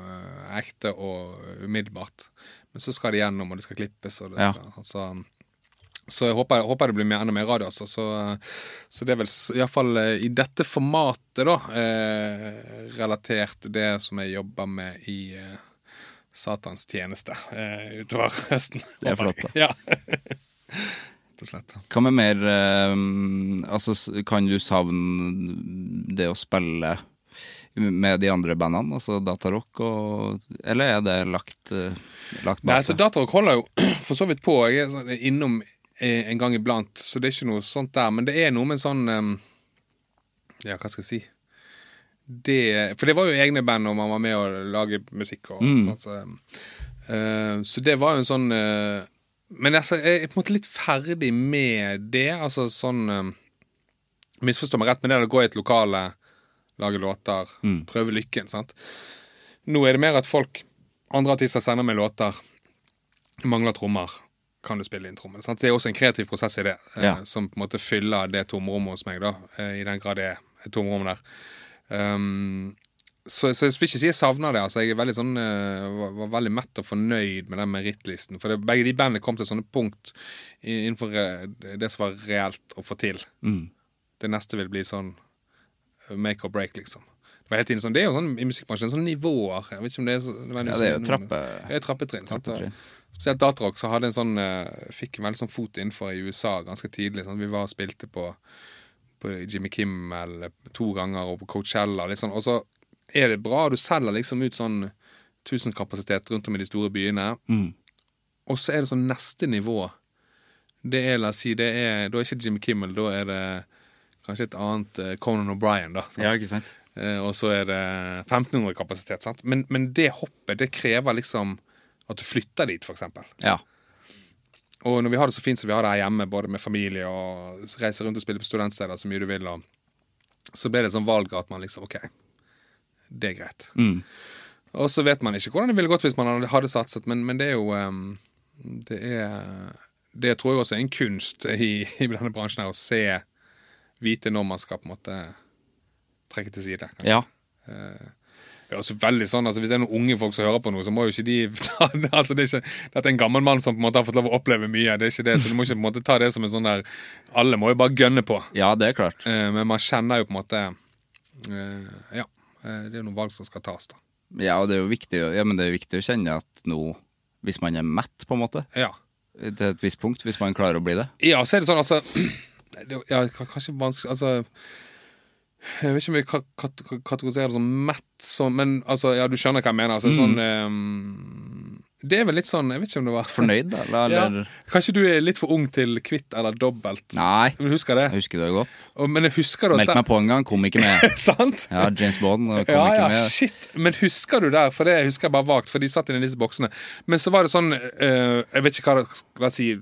ekte og umiddelbart. Men så skal det gjennom, og det skal klippes, og det Ja. skal altså, Så jeg håper, håper det blir mer, enda mer radio, altså. Så, så det er vel iallfall i dette formatet, da, eh, relatert det som jeg jobber med i eh, Satans tjeneste eh, utover høsten. Det er flott, da. Ja. Rett og slett. Hva med mer eh, Altså, kan du savne det å spille med de andre bandene, altså datarock, og Eller er det lagt, eh, lagt Nei, bak så altså Datarock holder jo for så vidt på. Jeg er sånn innom eh, en gang iblant, så det er ikke noe sånt der. Men det er noe med sånn em, Ja, hva skal jeg si? Det, for det var jo egne band, og man var med å lage musikk. Og, altså, uh, så det var jo en sånn eh, Men altså, jeg er på en måte litt ferdig med det. Altså sånn eh, Misforstå meg rett, men det er å gå i et lokale, lage låter, prøve lykken. sant? Nå er det mer at folk, andre artister sender meg låter, mangler trommer. Kan du spille inn trommen? Sant? Det er også en kreativ prosess i det, eh, Ja. som på en måte fyller det tomrommet hos meg, da, uh, i den grad det er et tomrom der. Um, så, så jeg vil ikke si jeg savner det. altså Jeg er veldig sånn, eh, var, var veldig mett og fornøyd med den merittlisten. For det, begge de bandene kom til sånne punkt innenfor eh, det som var reelt å få til. Det neste vil bli sånn eh, make or break, liksom. Det var hele tiden sånn, det er jo sånn i musikkbransjen, sånn nivåer. Jeg vet ikke om det er så, Ja, det er jo trappe... det er trappetrinn. Trappetrinn. Spesielt Datarock så hadde en sånn, fikk en veldig sånn fot innenfor i USA ganske tidlig. Sant? Vi var og spilte på, på Jimmy Kimmel to ganger og på Coachella. Liksom. Og så er det bra, du selger liksom ut sånn 1000 kapasitet rundt om i de store byene. Og så er det sånn neste nivå. Det er, la oss si, det er, da er ikke Jimmy Kimmel, da er det kanskje et annet eh, Conan O'Brien, da. sant? Ja, ikke sant? Eh, og så er det 1500 kapasitet. Sant? Men, men det hoppet det krever liksom at du flytter dit, for eksempel. Ja. Og når vi har det så fint som vi har det her hjemme, både med familie og reiser rundt og spiller på studentsteder så mye du vil, og, så ble det et sånn valg at man liksom OK, det er greit. Og så vet man ikke hvordan det ville gått hvis man hadde- satset, men, men det er jo um, Det er Det tror jeg også er en kunst i, i denne bransjen her, å se Vite når man skal på en måte trekke til side. kanskje. Ja. Det er også veldig sånn, altså Hvis det er noen unge folk som hører på noe, så må jo ikke de ta det. altså det er ikke, Dette er en gammel mann som på en måte har fått lov å oppleve mye. det er ikke det, så Du må ikke på en måte ta det som en sånn der Alle må jo bare gønne på. ja, det er klart. Eh, men man kjenner jo på en måte eh, Ja. Eh, Det er jo noen valg som skal tas, da. Ja, og det er jo viktig, ja, men det er viktig å kjenne at nå, hvis man er mett, på en måte, Ja. til et visst punkt, hvis man klarer å bli det. Ja, så er det sånn, altså det, Ja, kanskje vanskelig Altså Jeg vet ikke om jeg kategoriserer det som mett, sånn, men altså, ja, du skjønner hva jeg mener. Altså, sånn ehm, Det er vel litt sånn Jeg vet ikke om det var Fornøyd? Eller? Ja, kanskje du er litt for ung til kvitt eller dobbelt. Nei, men husker det? jeg husker det godt. Og, men jeg husker at... Meldte meg på en gang, kom ikke med. Sant? Ja, James Bond kom Ja, ikke ja, med. shit. Men husker du der, for det husker jeg bare vagt, for de satt inni disse boksene. Men så var det sånn uh, Jeg vet ikke hva det skal si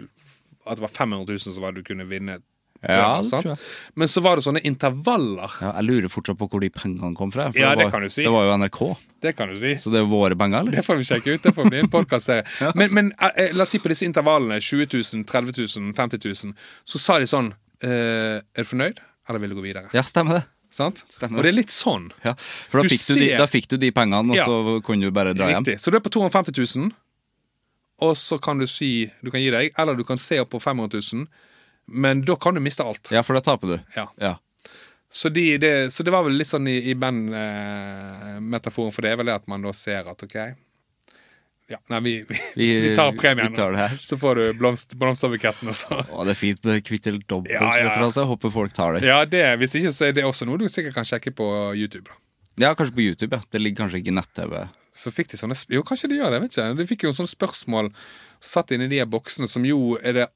at det var 500 000 som var du kunne vinne. Ja, det sant? Men så var det sånne intervaller. Ja, jeg lurer fortsatt på hvor de pengene kom fra. Ja, det var, kan du si. Det var jo NRK, Det kan du si. så det er våre penger, eller? Det får vi sjekke ut. Det får bli en podkastserie. Men, men eh, la oss si på disse intervallene, 20 000, 30 000, 50 000, så sa de sånn eh, Er du fornøyd, eller vil du gå videre? Ja, stemmer det. Sant? Stemmer. Og det er litt sånn. Ja, for da fikk, du de, da fikk du de pengene, og Ja. så kunne du bare dra hjem. Riktig. Så du er på 250 000, og så kan du si du kan gi deg, eller du kan se opp på 500 000, men da kan du miste alt. Ja, for da taper du. Ja. Ja. Så, de, det, så det var vel litt sånn i, i bandmetaforen for det, er vel det at man da ser at OK Ja, nei, vi, vi, Vi, vi tar premien. tar. Så får du blomst, blomsterbuketten. Å, det er fint med kvitt eller dobbelt Ja, ja, referanse. Jeg Håper folk tar det. Ja, det, hvis ikke så er det også noe du sikkert kan sjekke på YouTube. da. Ja, kanskje på YouTube. ja Det ligger kanskje ikke i nett-TV. Så fikk de sånne Jo, kanskje de gjør det, vet ikke. De fikk jo sånne spørsmål satt inn i de boksene, som jo Er det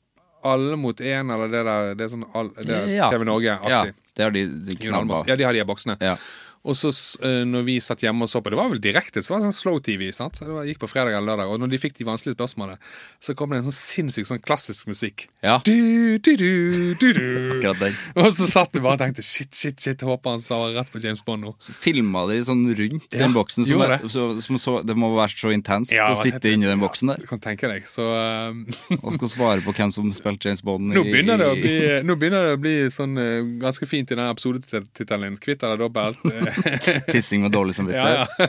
alle mot én, eller det der Det er sånn all, det er Ja. TV Norge-aktig. Ja, det har de, de knallbra. Ja, de har de boksene. Ja. Og så eh, når vi satt hjemme og så på Det var vel direkte, så var det sånn slow-TV. sant? Så det var, gikk på fredag eller lørdag. Og når de fikk de vanskelige spørsmålene, så kom det en sånn sinnssyk sånn klassisk musikk. Ja. Du, du, du, du, du. Akkurat den. Og så satt du bare og tenkte shit, shit, shit, håper han sa rett på James Bond nå. Så filma de sånn rundt Ja, den boksen. Som er, så, som så, det må være så intenst Ja, å sitte inni den boksen Du der kan tenke deg. Så um... og skal svare på hvem som spilte James Bond. nå, begynner det å bli, nå begynner det å bli sånn eh, ganske fint i den episodetittelen din. Kvitt eller dobbelt. Tissing med dårlig samvittighet. ja, ja.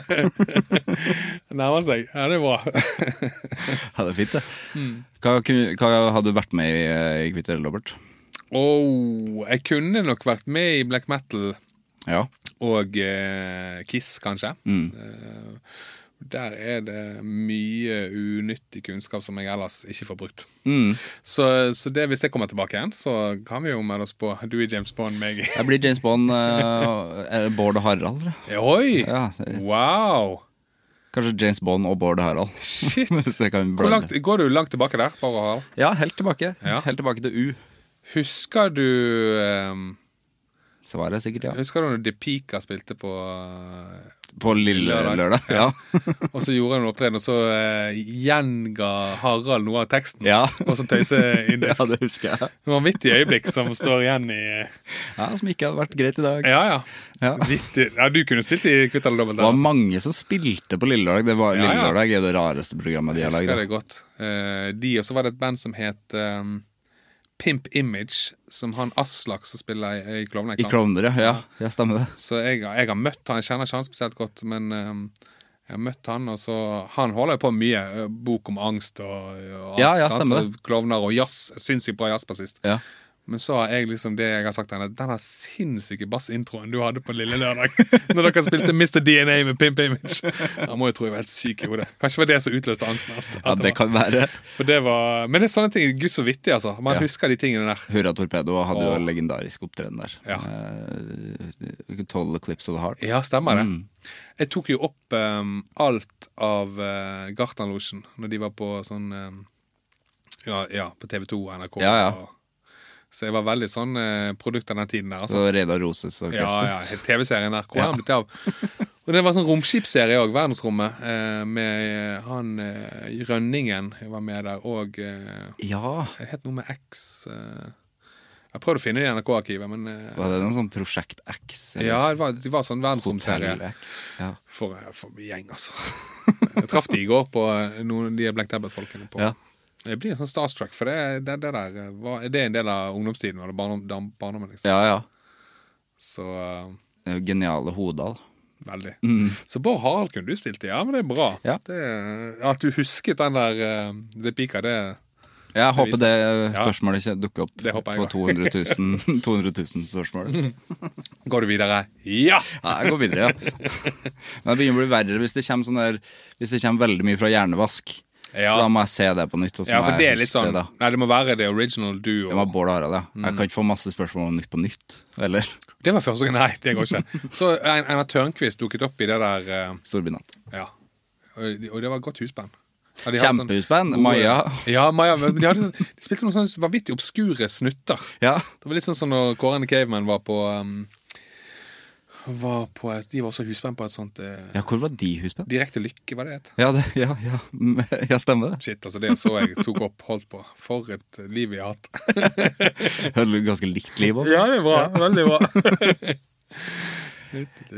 Nærmer seg. Ja, det er bra. Ja, det er fint, det. Mm. Hva, hva hadde du vært med i, i Kvitt eller dobbelt? Oh, jeg kunne nok vært med i black metal Ja. og eh, Kiss, kanskje. Mm. Eh, der er det mye unyttig kunnskap som jeg ellers ikke får brukt. Mm. Så, så det hvis jeg kommer tilbake igjen, så kan vi jo melde oss på. Du er James Bond, meg. Jeg blir James Bond uh, Bård og Harald. Oi! Ja, Wow! Kanskje James Bond og Bård Harald. Shit! Langt, går du langt tilbake der? Bård og Harald? Ja, helt tilbake. Ja. Helt tilbake til U. Husker du um, Svaret er sikkert ja. Husker du når De Pika spilte på eh, På lille Lørdag. lørdag. Ja. Og så gjorde han en opptreden, og så eh, gjenga Harald noe av teksten. Ja. På sånn tøyseindisk. ja, det husker jeg. Vanvittig øyeblikk som står igjen i Ja, Som ikke hadde vært greit i dag. Ja, ja. Ja. Vittig. ja du kunne stilt i Kvitt eller dobbelt. Det var altså. mange som spilte på Lille Lørdag. Det var, Ja. Lille Lørdag er jo det rareste programmet de Jeg har husker det lagd. godt. Eh, de, og så var det et band som het ehm, Pimp Image, som han Aslak som spiller i, i I Klovner, ja. ja. Stemmer det. Så jeg, jeg har møtt han, jeg kjenner ikke han spesielt godt, men um, jeg har møtt han, og så Han holder jo på mye. eh, Bok om angst og, og. Ja, ja, stemmer det. Klovner og jazz. Sinnssykt bra jazzbassist. Ja. Men så har jeg liksom det jeg har sagt til henne, denne sinnssyke bassintroen du hadde på Lille Lørdag, når dere spilte Mr. DNA med Pimp Image. Han må jo tro jeg var helt syk i hodet. Kanskje det var det som utløste angsten hans. ja, det kan være. For det var, men det er sånne ting. Gud så vittig, altså. Man Ja. husker de tingene der. Hurra Torpedo hadde jo legendarisk opptreden der. Ja. Uh, Total Eclipse of the Heart. Ja, stemmer det. Mm. Jeg tok jo opp um, alt av uh, Gartnerlosjen når de var på sånn um, ja, ja, på TV 2 og NRK. Ja, ja. Og, så jeg var veldig sånn eh, produkt av den tiden der. Altså. Så Reidar Roses orkester. ja, ja. TV-serien der. Hvor er han blitt av? Og det var sånn romskipsserie òg, Verdensrommet, eh, med eh, han eh, Rønningen var med der, og eh, Ja. Det het noe med X eh. Jeg prøvde å finne det i NRK-arkivet, men eh, Var det noe sånn Prosjekt X? eller Ja, det var, det var sånn verdensromserie. Ja. For, for gjeng, altså. Jeg traff de i går på eh, noen av de Black Dabbat-folkene. på Ja. Jeg blir sånn starstruck, for det, det, det der eh, var, det er en del av ungdomstiden. Eller barndom, barndom, barndommen, liksom. ja, ja. Så uh, Det er jo geniale Hodal. veldig. Så Bård Harald kunne du stilt i. Ja, men det er bra. Ja. Det, at du husket den der Det pika, det Jeg håper det spørsmålet ikke dukker opp Det jeg på 200 000, 200 000 spørsmål. Går du videre? Ja! Ja, jeg går videre, ja. Men det begynner å bli verre hvis det kommer, sånn der, hvis det kommer veldig mye fra hjernevask. Ja. Da må jeg se det på nytt. Ja, for det er litt sånn det. Nei, det må være det original duo. Det var Bård Harald, ja. Mm. Jeg kan ikke få masse spørsmål om Nytt på Nytt. Eller Det var første gang. Nei, det går ikke. Så en- Einar Tørnquist dukket opp i det der uh, Storbynatt. Ja. Og og det var godt husband. Ja, sånn Kjempehusband. Maja. Ja, Maja. Men de, hadde, de spilte noen sånne vanvittig obskure snutter. Ja. Det var litt sånn som når Kåren Caveman var på um, var på et, De var også husband på et sånt eh, ja, hvor var de husband? Direkte Lykke, var det det het? Ja, det, ja, ja. ja, stemmer det. Shit, altså det så jeg tok opp, holdt på. For et liv vi har hatt. du ganske likt liv òg. det er bra. Veldig bra.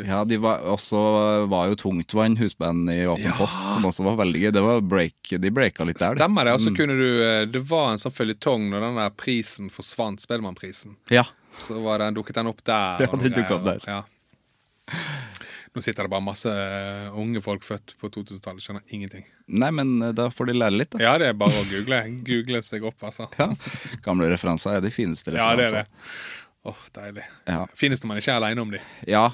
Ja, de var også var jo Tungtvann, husband i Åpen Ja. post, som også var veldig gøy. Det var break, De breaka litt der. Stemmer det. Og så kunne du eh, Det var en sånn føljetong når den der prisen forsvant, Spellemannprisen. Ja. Så var den, dukket den opp der. Ja, den dukket opp der. Ja. Nå sitter det bare masse eh, unge folk født på 2000-tallet, skjønner ingenting. Nei, men eh, da får de lære litt, da. Ja, det er bare å google. Google seg opp, altså. Ja. Gamle referanser er de fineste Ja, det er det. Åh, deilig. Ja. Finnes når man ikke er aleine om de. Ja.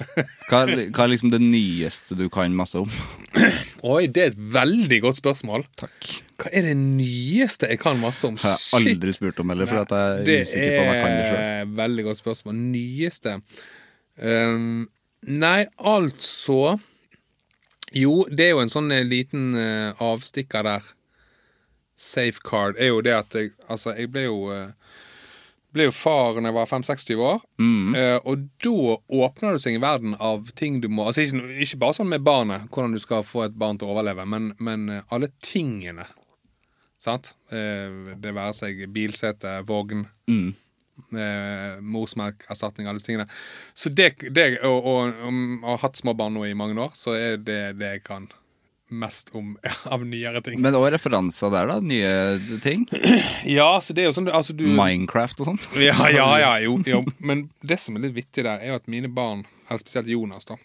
Hva er, hva er liksom det nyeste du kan masse om? Oi, det er et veldig godt spørsmål. Takk. Hva er det nyeste jeg kan masse om? Har jeg aldri spurt om heller, for at jeg er usikker på om jeg kan det sjøl. veldig godt spørsmål. Nyeste um, Nei, altså Jo, det er jo en sånn eh, liten uh, avstikker der. Safecard er jo det at jeg Altså, jeg ble jo uh, ble jo far når jeg var 5-26 år, eh, og da åpner det seg en verden av ting du må Altså ikke, ikke bare sånn med barnet, hvordan du skal få et barn til å overleve, men, men uh, alle tingene. Sant? Uh, det være seg bilsete, vogn, eh, morsmelkerstatning, alle disse tingene. Så det, det og, og, og har hatt små barn nå i mange år, så er det det jeg kan mest om av nyere ting. Men òg referanser der, da. Nye ting. ja, så det er jo sånn altså, du, Minecraft og sånn. Ja, ja, ja, jo, jo. Men det som er litt vittig der, er jo at mine barn, eller spesielt Jonas, da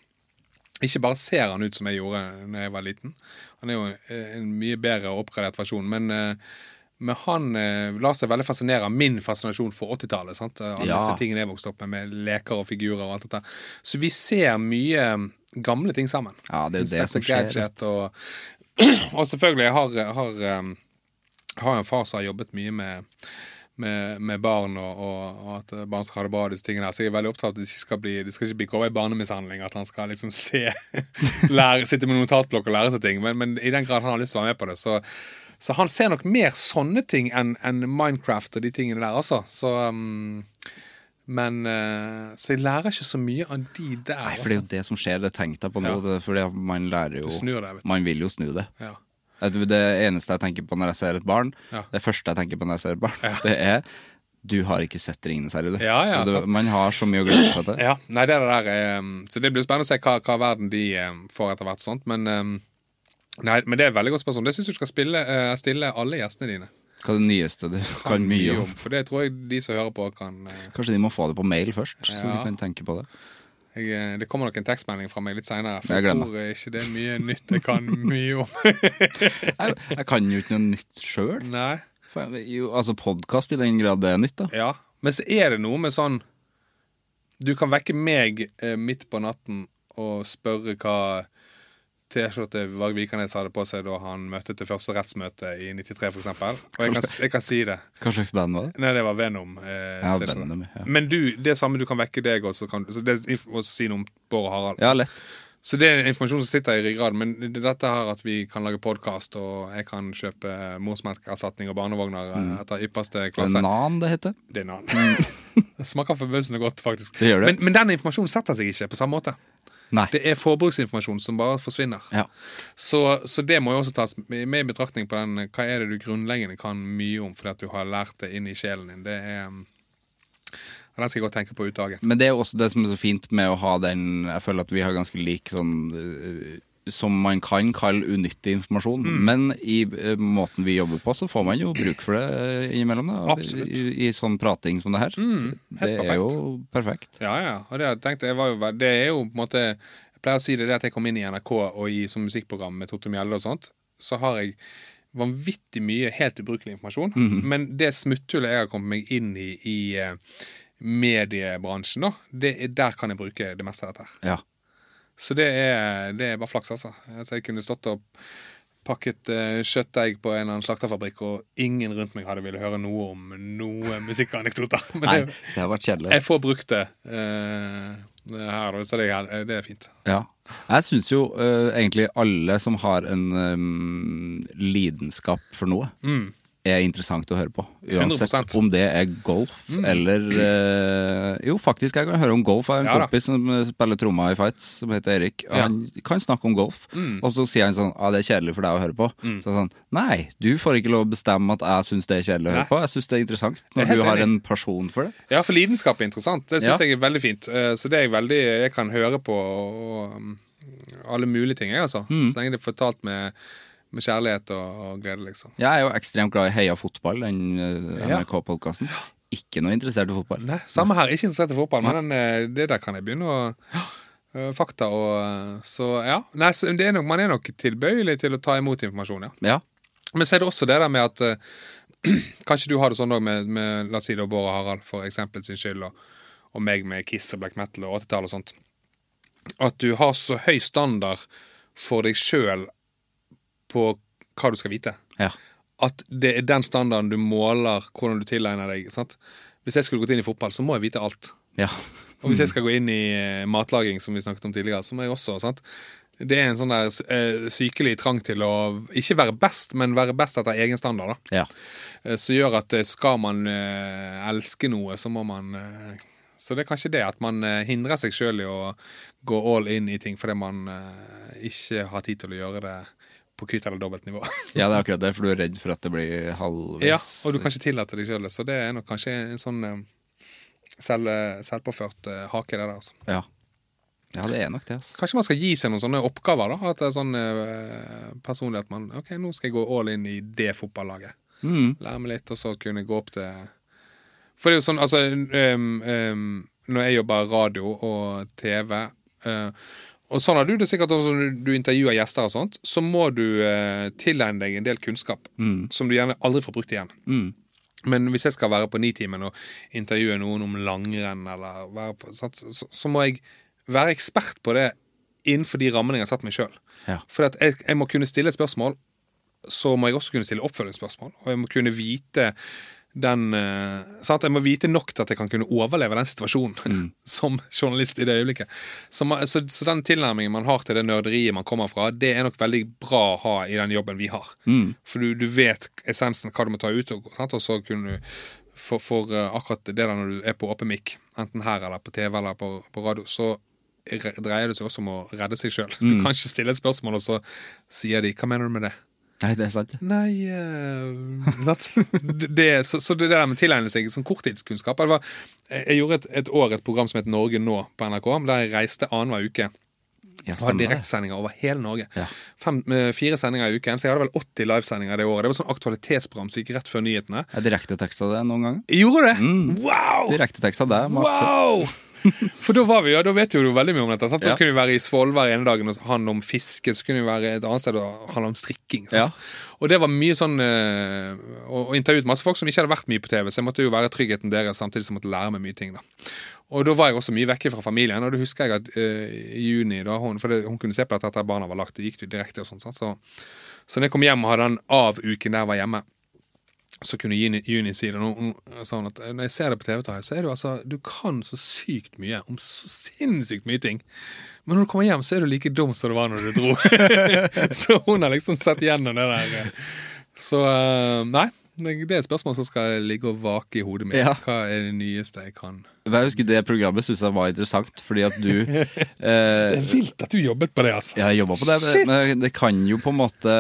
ikke bare ser han ut som jeg gjorde da jeg var liten. Han er jo eh, en mye bedre og oppgradert versjon. Men, eh, men han eh, lar seg veldig fascinere av min fascinasjon for 80-tallet. sant? Alle Ja. disse tingene jeg vokste opp med, med leker og figurer og alt dette. Så vi ser mye eh, gamle ting sammen. Ja, det er jo det som skjer. Og, og selvfølgelig, jeg har, har, um, har en far som har jobbet mye med, med, med barn, og, og, og at barn skal ha det bra, disse tingene her. Så jeg er veldig opptatt av at det ikke skal bli Det skal ikke bli over i barnemishandling, at han skal liksom se lære, Sitte med notatblokk og lære seg ting. Men, men i den grad han har lyst til å være med på det, så så han ser nok mer sånne ting enn en Minecraft og de tingene der, altså. Så um, Men uh, Så jeg lærer ikke så mye av de der. Nei, for det er jo altså. det som skjer, det tenkte jeg på nå. Ja. Det, fordi man lærer jo Du deg. Man vil jo snu det. Ja. Det det eneste jeg tenker på når jeg ser et barn, Ja. det første jeg tenker på når jeg ser et barn, det er du har ikke sett 'Ringenes herre', du. Ja, ja, sant. man har så mye å glede seg til. Ja, nei, det er det der er, um, Så det blir spennende å se hva, hva verden de um, får etter hvert. sånt Men um, Nei, men det er et veldig godt spørsmål. Det syns du skal spille, uh, stille alle gjestene dine. Hva er det nyeste du kan mye om? For det tror jeg de som hører på, kan uh, Kanskje de må få det på mail først, så de kan tenke på det. jeg, uh, Det kommer nok en tekstmelding fra meg litt seinere. For Jeg jeg, tror ikke det er mye nytt jeg kan mye om. Jeg, jeg kan jo ikke noe nytt sjøl. Altså podkast i den grad det er nytt, da. Ja. Men så er det noe med sånn Du kan vekke meg eh, midt på natten og spørre hva T-skjorte Varg Vikernes hadde på seg da han møtte til første rettsmøte i 93, for eksempel. Og jeg kan, jeg kan si det. Hva slags band var det? Nei, det var Venom. Eh, Ja, Venom, ja. Men du, det samme du kan vekke deg også. Kan, så det og si noe om Bård og Harald. Ja, lett. Så det er informasjon som sitter i ryggraden. Men dette her at vi kan lage podkast, og jeg kan kjøpe morsmelkerstatning og barnevogner mm. etter ypperste klasse Det er Nan det heter. det er Nan. annen. det smaker forbausende godt, faktisk. Det gjør det. Men, men den informasjonen setter seg ikke på samme måte. Nei. Det er forbruksinformasjon som bare forsvinner. Ja. Så, så det må jo også tas med i betraktning på den hva er det du grunnleggende kan mye om fordi at du har lært det inn i sjelen din. Det er um, Den skal jeg godt tenke på utdaget. Men det er jo også det som er så fint med å ha den Jeg føler at vi har ganske lik sånn som man kan kalle unyttig informasjon. Mm. Men i uh, måten vi jobber på, så får man jo bruk for det øh, innimellom. Da. Mm, I, I sånn prating som det her. det perfekt. er jo perfekt. Ja, ja. Og det, jeg tenkte, jeg var jo, det er jo på en måte Jeg pleier å si det, det at jeg kom inn i NRK og i som musikkprogram med Totto Mjelde og sånt, så har jeg vanvittig mye helt ubrukelig informasjon. Mhm. Men det smutthullet jeg har kommet meg inn i i eh, mediebransjen, da, det er, der kan jeg bruke det meste av dette. her. Ja. Så det er, det er bare flaks, altså. altså. Jeg kunne stått og pakket uh, kjøttdeig på en eller annen slakterfabrikk, og ingen rundt meg hadde ville høre noe om noe musikkanekdoter. Men Nei, det, det har vært kjedelig. jeg får brukt det uh, her, så det er, det er fint. Ja. Jeg syns jo uh, egentlig alle som har en um, lidenskap for noe, er interessant å høre på. Uansett 100%. om det er golf eller eh, Jo, faktisk, jeg kan høre om golf. Jeg har en Ja da. kompis som eh, spiller trommer i fights, som heter Erik. Og Ja. Han kan snakke om golf, og så sier han sånn Ja, det er kjedelig for deg å høre på. Så er sånn Nei, du får ikke lov å bestemme at jeg syns det er kjedelig å høre Nei. på. Jeg syns det er interessant er når du har en person for det. Ja, for lidenskap er interessant. Det syns Ja. jeg er veldig fint. Eh, Så det er jeg veldig Jeg kan høre på alle mulige ting, jeg, altså. Så lenge det er fortalt med, med kjærlighet og, og glede, liksom. Jeg er jo ekstremt glad i Heia fotball, den eh, NRK-podkasten. Ikke noe interessert i fotball. Nei, samme her. Ikke interessert i fotball, men den, eh, det der kan jeg begynne å eh, Fakta og Så ja. Nei, så det er nok, man er nok tilbøyelig til å ta imot informasjon, ja. Ja. Men så er det også det der med at eh, Kanskje du har det sånn òg med, med la oss si det, Bård og Harald for eksempel sin skyld, og, og meg med Kiss og black metal og 80-tall og sånt. At du har så høy standard for deg sjøl på hva du skal vite. ja. At det er den standarden du måler hvordan du tilegner deg. Sant? Hvis jeg skulle gått inn i fotball, så må jeg vite alt. ja. Og hvis jeg skal gå inn i eh, matlaging, som vi snakket om tidligere, så må jeg også sant? Det er en sånn der eh, sykelig trang til å ikke være best, men være best etter egen standard. da. ja. Som gjør at skal man elske noe, så må man Så det er kanskje det at man hindrer seg sjøl i å gå all in i ting fordi man ikke har tid til å gjøre det på kvitt eller dobbelt nivå. Ja, det er akkurat det, for du er redd for at det blir halvveis ja, og du kan ikke tillate deg sjøl det. Så det er nok kanskje en sånn eh, selv, selvpåført eh, hake, det der. altså. Ja. ja, det er nok det. Altså. Kanskje man skal gi seg noen sånne oppgaver, da? At det er sånn eh, personlig at man OK, nå skal jeg gå all in i det fotballaget. Mm. Lære meg litt, og så kunne gå opp til For det er jo sånn, altså um, um, Når jeg jobber radio og TV eh, Og sånn har du det sikkert også når du intervjuer gjester og sånt, så må du eh, tilegne deg en del kunnskap som du gjerne aldri får brukt igjen. Mm. Men hvis jeg skal være på Nitimen og intervjue noen om langrenn, på, så, så må jeg være ekspert på det innenfor de rammene jeg har satt meg sjøl. Ja. For jeg, jeg må kunne stille spørsmål, så må jeg også kunne stille oppfølgingsspørsmål. Og jeg må kunne vite den eh, sant? Jeg må vite nok til at jeg kan kunne overleve den situasjonen som journalist i det øyeblikket. Så, man, så, så den tilnærmingen man har til det nerderiet man kommer fra, det er nok veldig bra å ha i den jobben vi har. For du, du vet essensen, hva du må ta ut, og, og så kunne du for, for eh, akkurat det der når du er på åpen mic, enten her eller på TV eller på, på radio, så dreier det seg også om å redde seg sjøl. Du kan ikke stille et spørsmål, og så sier de 'hva mener du med det'? Nei, det er sant. Nei uh, det, så, så det der med å tilegne seg sånn korttidskunnskap var, Jeg gjorde et, et år et program som het Norge nå på NRK, der jeg reiste annenhver uke. Ja, Og hadde direktesendinger over hele Norge. Ja. Fem, fire sendinger i uken, så jeg hadde vel 80 livesendinger det året. Det var sånn aktualitetsprogram som gikk rett før nyhetene. Jeg direkteteksta det noen ganger. Gjorde det? Wow! Direkteteksta det. Wow! For da var vi, ja, da vet jo du veldig mye om dette. Sant? Da Ja. kunne vi være i Svolvær ene dagen og handle om fiske, så kunne vi være et annet sted og handle om strikking. Ja. Og det var mye sånn øh, Og, og intervjuet masse folk som ikke hadde vært mye på TV, så jeg måtte jo være tryggheten deres samtidig som jeg måtte lære meg mye ting. da Og da var jeg også mye vekke fra familien, og da husker jeg at øh, i juni, da hun, for det, hun kunne se på dette etter barna var lagt, det gikk jo direkte og sånn, så, så når jeg kom hjem og hadde den av-uken der jeg var hjemme, så kunne Juni, Juni si det. Nå hun at når jeg ser det på TV, så er du altså Du kan så sykt mye om så sinnssykt mye ting. Men når du kommer hjem, så er du like dum som du var når du dro. så hun har liksom sett gjennom det der. Så eh, nei. Det er et spørsmål som skal ligge og vake i hodet mitt. Ja. Hva er det nyeste jeg kan Jeg husker Det programmet syntes jeg var interessant, fordi at du eh, Vilt at du jobbet på det, altså. Jeg jobba på det, men det kan jo på en måte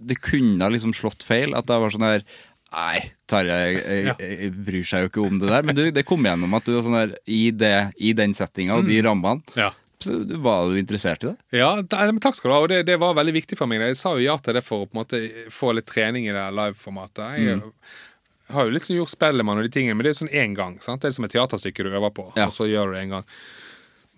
Det kunne liksom slått feil. At det var sånn her Nei, Tarjei bryr seg jo ikke om det der. Men du, det kom gjennom at du var sånn der i, det, i den settinga og de rammene, Ja. så du- var du interessert i det. Ja, takk skal du ha. Og det, det var veldig viktig for meg. Jeg sa jo ja til det for å på en måte få litt trening i det live-formatet. Jeg har jo sånn gjort Spellemann og de tingene, men det er sånn én gang. sant? Det er som et teaterstykke du øver på, Ja. og så gjør du det en gang.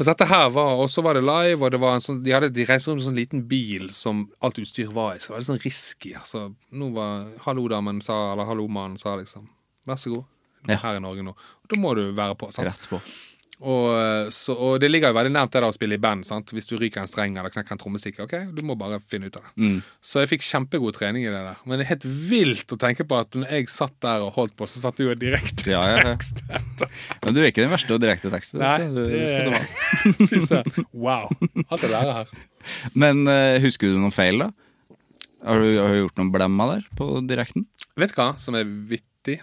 Men dette her var, og så var det live, og det var en sånn, de, hadde, de reiste rundt med en sånn liten bil som alt utstyr var i, så det var litt sånn risky. Altså, nå var hallo-damen sa, eller hallo-mannen sa liksom, vær så god, Ja. her i Norge nå. Da må du være på, sant? Rett på. Og, så, og det ligger jo veldig nært det å spille i band. sant? Hvis du ryker en streng eller knekker en trommestikke, ok, du må bare finne ut av det. Mm. Så jeg fikk kjempegod trening i det der. Men det er helt vilt å tenke på at når jeg satt der og holdt på, så satt du jo direkte Ja, ja, ja. tekst. Men du er ikke den verste å direkte tekste. Nei, skal, du, skal ha. Wow. Alt er lære her. Men uh, husker du noen feil, da? Har du, har du gjort noen blemmer der på direkten? Vet du hva som er vittig?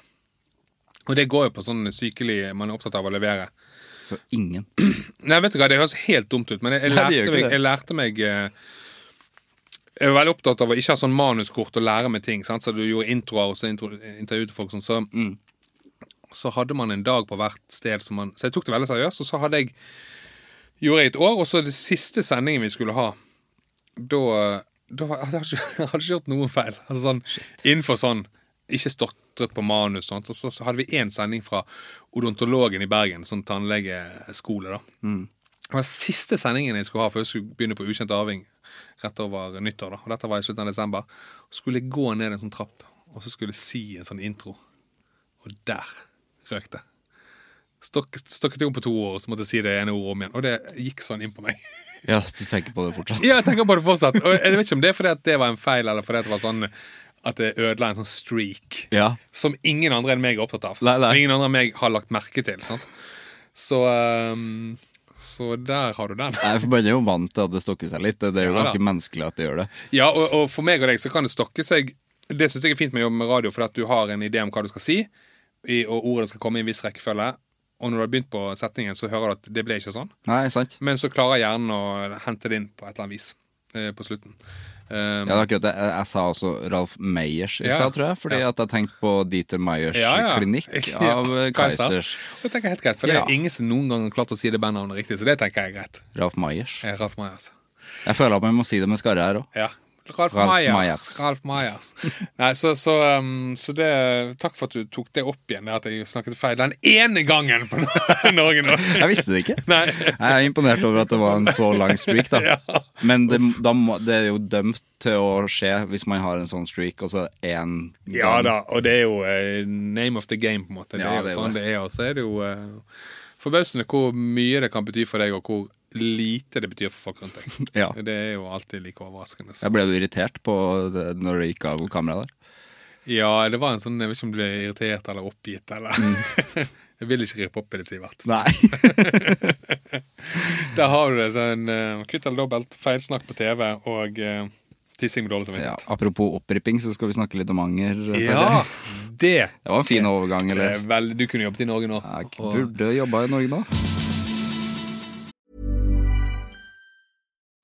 Og det går jo på sånn sykelig man er opptatt av å levere. Så ingen. Nei, vet du hva, det høres helt dumt ut, men jeg, jeg, lærte, ikke meg, jeg lærte meg eh, Jeg er veldig opptatt av å ikke ha sånn manuskort og lære meg ting. Sant? Så du gjorde introer og så intro, intervjuet folk sånn, så, Mm. så hadde man en dag på hvert sted som man Så jeg tok det veldig seriøst, og så hadde jeg gjorde jeg et år, og så det siste sendingen vi skulle ha, da da var- jeg hadde ikke, jeg hadde ikke gjort noen feil. Altså sånn, Innenfor sånn Ikke stotret på manus. Sånt, og så, så hadde vi én sending fra odontologen i Bergen, sånn tannlegeskole. da Det var den siste sendingen jeg skulle ha før jeg skulle begynne på Ukjent arving rett over nyttår. da Og Dette var i slutten av desember. Og skulle jeg gå ned en sånn trapp, og så skulle jeg si en sånn intro. Og der røk det. Stok, stokket jeg om på to år, og så måtte jeg si det ene ordet om igjen. Og det gikk sånn inn på meg. Ja, du tenker på det fortsatt? Ja, jeg tenker på det fortsatt. Og jeg vet ikke om det er fordi at det var en feil, eller fordi at det var sånn at det ødela en sånn streak Ja. som ingen andre enn meg er opptatt av. Nei, nei. Og ingen andre enn meg har lagt merke til. Sant? Så um, Så der har du den. Nei, Man er jo vant til at det stokker seg litt. Det er jo Ja, da. ganske menneskelig at det gjør det. Ja, og, og for meg og deg så kan det stokke seg Det syns jeg er fint med å jobbe med radio, for at du har en idé om hva du skal si, i, og ordet skal komme i en viss rekkefølge. Og når du har begynt på setningen, så hører du at det ble ikke sånn. Nei, sant? Men så klarer hjernen å hente det inn på et eller annet vis eh, på slutten. Um, Ja, det er akkurat det. Jeg, jeg sa også Ralf Meyers i Ja. stad, tror jeg. Fordi Ja. at jeg tenkte på Dieter Meyers ja, klinikk av Kaizers. Det tenker jeg er helt greit, for det er ingen som noen gang har klart å si det bandnavnet riktig, så det tenker jeg er greit. Ralf Meyers. Ralf Meyers. Jeg føler at vi må si det med skarre her òg. Ralf, Ralf. Myers. Ralf Meyers. Nei, så, så, um, så det Takk for at du tok det opp igjen, det at jeg snakket feil den ene gangen på Norge nå. Jeg visste det ikke. Nei. Jeg er imponert over at det var en så lang streak, da. Ja. Men det, da må, det er jo dømt til å skje hvis man har en sånn streak, og så én gang. Ja da, og det er jo uh, name of the game, på en måte. Det Ja, er jo det sånn det er. Og så er det jo uh, forbausende hvor mye det kan bety for deg, og hvor lite det betyr for folk rundt deg. Ja. Det er jo alltid like overraskende. så. Jeg ble du irritert på det når det gikk av kameraet der. Ja, det var en sånn Jeg vet ikke om du ble irritert eller oppgitt, eller Jeg vil ikke rippe opp i det, Sivert. Nei. Der har du det. sånn uh, Kvitt eller dobbelt, feilsnakk på TV og uh, tissing med dårlig Ja, apropos oppripping, så skal vi snakke litt om anger. Ja, det Det var en fin overgang, er eller? vel, Du kunne jobbet i Norge nå. Jeg Og- burde jobba i Norge nå.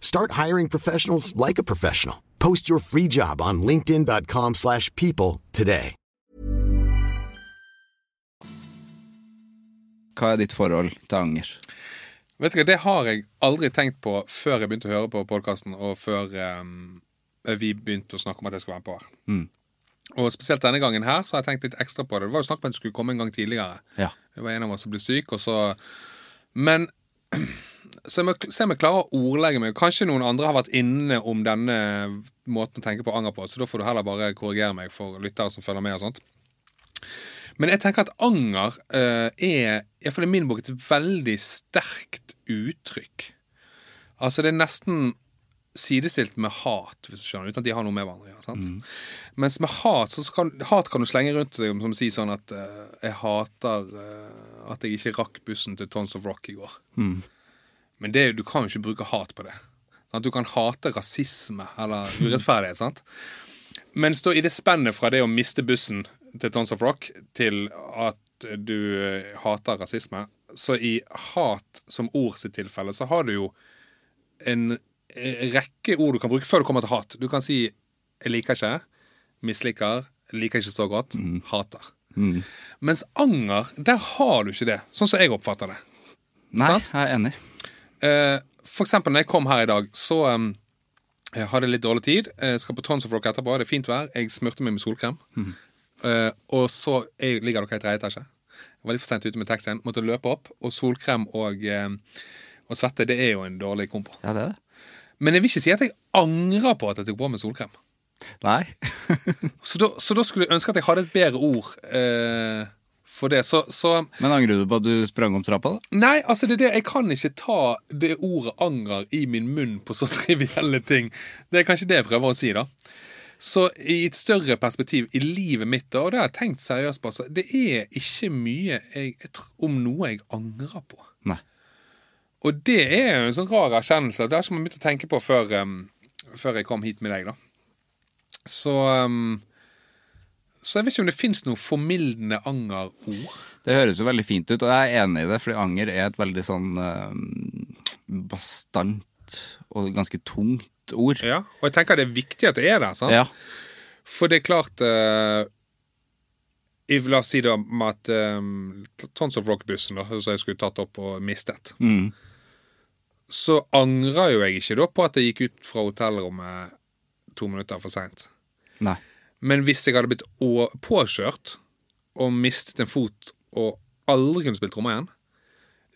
Start hiring professionals like a professional. Post your free job on linkedin.com/people slash people today. Hva er ditt forhold til anger? Vet du hva, Det har jeg aldri tenkt på før jeg begynte å høre på podkasten, og før um, vi begynte å snakke om at jeg skulle være med på her. Mm. Og spesielt denne gangen her så har jeg tenkt litt ekstra på det. Det var jo snakk om at det skulle komme en gang tidligere. Ja. Det var en av oss som ble syk, og så Men om jeg se om jeg klarer å ordlegge meg. Kanskje noen andre har vært inne om denne måten å tenke på anger på, så da får du heller bare korrigere meg for lyttere som følger med og sånt. Men jeg tenker at anger uh, er, iallfall i min bok, et veldig sterkt uttrykk. Altså, det er nesten sidestilt med hat, hvis du skjønner, uten at de har noe med hverandre å gjøre. sant? Mens med hat så kan, hat kan du slenge rundt deg som sier sånn at uh, jeg hater uh, at jeg ikke rakk bussen til Tons of Rock i går. Men det, du kan jo ikke bruke hat på det. At Du kan hate rasisme eller urettferdighet. sant? Mens da i det spennet fra det å miste bussen til Tons of Rock til at du eh, hater rasisme, så i hat som ord sitt tilfelle, så har du jo en eh, rekke ord du kan bruke før du kommer til hat. Du kan si 'jeg liker ikke', 'misliker', 'liker ikke så godt', 'hater'. Mens anger, der har du ikke det, sånn som jeg oppfatter det. Nei, Sant? jeg er enig. Eh, for eksempel når jeg kom her i dag, så um, jeg hadde litt dårlig tid. Jeg skal på Tons of Rock etterpå. Det er fint vær. Jeg smurte meg med solkrem. Eh, og så jeg, ligger dere i tredje etasje. Jeg var litt for sent ute med taxien. Måtte løpe opp. Og solkrem og, eh, og svette, det er jo en dårlig kombo. Ja, det er det. Men jeg vil ikke si at jeg angrer på at jeg tok på meg solkrem. Nei. Så da, så da skulle jeg ønske at jeg hadde et bedre ord eh, for det. Så, så Men angrer du på at du sprang om trappa, da? Nei, altså det er det, jeg kan ikke ta det ordet anger i min munn på så trivielle ting. Det er kanskje det jeg prøver å si, da. Så i et større perspektiv i livet mitt, da, og det har jeg tenkt seriøst på, det er ikke mye jeg, jeg tror, om noe jeg angrer på. Nei. Og det er jo en sånn rar erkjennelse. Det har ikke man begynt å tenke på før, um, før jeg kom hit med deg, da. Så um, Så jeg vet ikke om det fins noe formildende angerord. Det høres jo veldig fint ut, og jeg er enig i det, fordi anger er et veldig sånn eh, bastant og ganske tungt ord. Ja, og jeg tenker det er viktig at det er der. sant? Ja. For det er klart eh, La oss si det om at um, Tons of Rock-bussen, som jeg skulle tatt opp og mistet, Mm. så angrer jo jeg ikke da på at jeg gikk ut fra hotellrommet to minutter for seint. Nei. Men hvis jeg hadde blitt påkjørt og mistet en fot og aldri kunne spilt trommer igjen,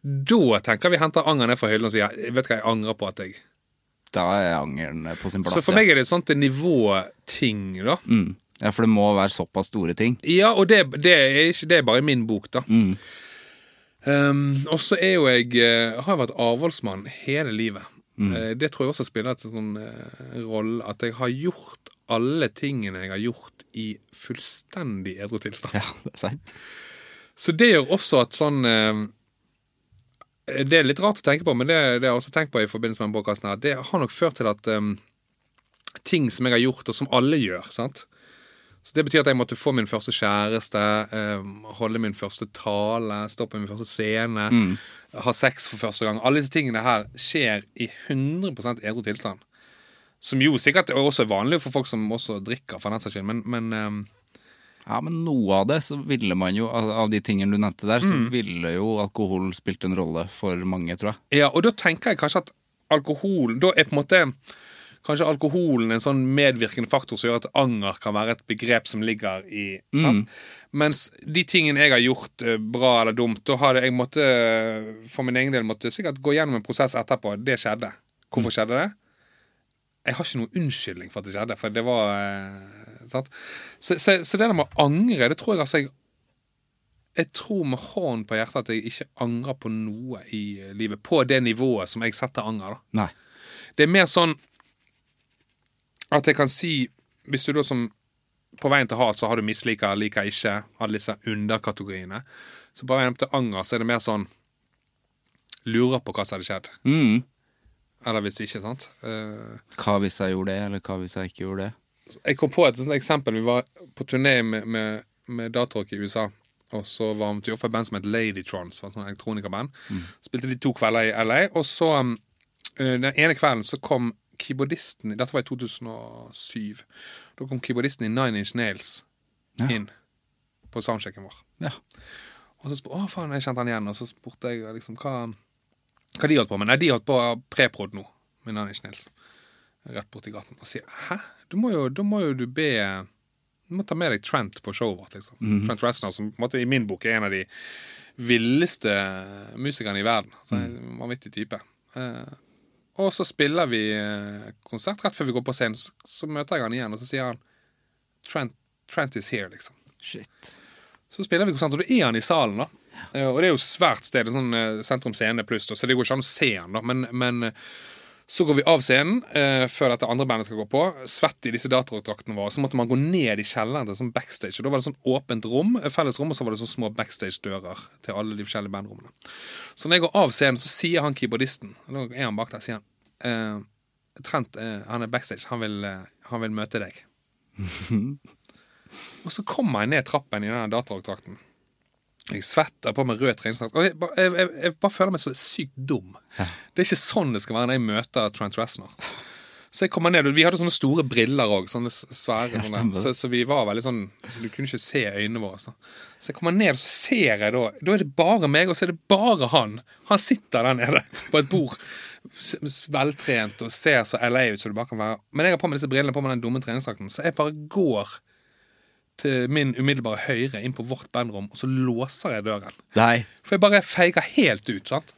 da tenker vi henter anger ned fra hyllen og sier vet du hva, jeg angrer på at jeg Da er angeren på sin plass. Så for meg er det et sånt nivåting, da. mm. Ja, for det må være såpass store ting. Ja, og det, det, er ikke, det er bare i min bok, da. Mm. Um, og så er jo jeg eh, Har jeg vært avholdsmann hele livet. Mm. Eh, det tror jeg også spiller et sånn uh, rolle. At jeg har gjort alle tingene jeg har gjort i fullstendig edru tilstand. Ja, det er sant. Så det gjør også at sånn eh, Det er litt rart å tenke på, men det, det har jeg også tenkt på i forbindelse med denne podkasten her. Det har nok ført til at um, ting som jeg har gjort, og som alle gjør, sant Så det betyr at jeg måtte få min første kjæreste, um, holde min første tale, stå på min første scene, ha sex for første gang. Alle disse tingene her skjer i 100 edru tilstand. Som jo sikkert også er vanlig for folk som også drikker, for den saks skyld, men, men um, Ja, men noe av det så ville man jo, av de tingene du nevnte der, Mm. så ville jo alkohol spilt en rolle for mange, tror jeg. Ja, og da tenker jeg kanskje at alkohol Da er på en måte kanskje alkoholen en sånn medvirkende faktor som gjør at anger kan være et begrep som ligger i mm. Mens de tingene jeg har gjort eh, bra eller dumt, da har jeg måtte for min egen del måtte sikkert gå gjennom en prosess etterpå. Det skjedde. Hvorfor skjedde det? Jeg har ikke noen unnskyldning for at det skjedde, for det var eh, sant? Så, så, så det der med å angre, det tror jeg altså jeg jeg tror med hånden på hjertet at jeg ikke angrer på noe i eh, livet. På det nivået som jeg setter anger. da. Nei. Det er mer sånn at jeg kan si Hvis du da som på veien til hat så har du mislika, liker ikke, alle disse underkategoriene. Så på veien til anger så er det mer sånn Lurer på hva som hadde skjedd. Mm. Eller hvis ikke, sant. Uh, Hva hvis jeg gjorde det, eller hva hvis jeg ikke gjorde det? jeg kom på et sånt eksempel. Vi var på turné med, med, med i USA. Og så var vi til for et band som het Ladytrons, var et sånt elektronikerband. Spilte de to kvelder i LA. Og så um, eh, den ene kvelden så kom keyboardisten Dette var i 2007. Da kom keyboardisten i Nine Inch Nails Ja. inn på soundchecken vår. Ja. Og så spurte, å faen, jeg kjente han igjen, og så spurte jeg liksom hva, hva de holdt på med. Nei, de holdt på preprod nå, med Nanny Nails. Rett borti gaten. Og sier hæ? Du må da må jo du be Du må ta med deg Trent på showet vårt, liksom. Trent Reznor, som på en måte i min bok er en av de villeste musikerne i verden. Så en vanvittig type. Eh, og så spiller vi eh, konsert rett før vi går på scenen, så, så møter jeg han igjen, og så sier han Trent, Trent is here, liksom. Shit. Så spiller vi konsert, og da er han i salen, da. Eh, Og det er jo svært sted, sånn eh, Sentrum Scene pluss, så det går ikke an å se han, da. Men, men, eh, Så går vi av scenen eh, før dette andre bandet skal gå på. Svett i disse datadraktene våre. Så måtte man gå ned i kjelleren til sånn backstage. Og Da var det sånn åpent rom, felles rom, og så var det sånn små backstage-dører til alle de forskjellige bandrommene. Så når jeg går av scenen, så sier han keyboardisten Nå er han bak der, sier han eh, Trent, eh, han er backstage. Han vil, han vil møte deg. og så kommer jeg ned trappen i den datadrakten. Jeg svetter på meg rød treningsdrakt. Jeg, jeg, jeg, jeg bare føler meg så sykt dum. Det er ikke sånn det skal være når jeg møter Trent Reznor. Så jeg kommer ned, Vi hadde sånne store briller òg, sånne svære. sånne. Så, så vi var veldig sånn Du kunne ikke se øynene våre. Så, så jeg kommer ned, og så ser jeg da Da er det bare meg, og så er det bare han. Han sitter der nede på et bord, veltrent og ser så LA ut som det bare kan være. Men jeg har på meg disse brillene på meg den dumme treningsdrakten, så jeg bare går til min umiddelbare høyre inn på vårt bandrom, og så låser jeg døren. Nei. For jeg bare feiger helt ut, sant?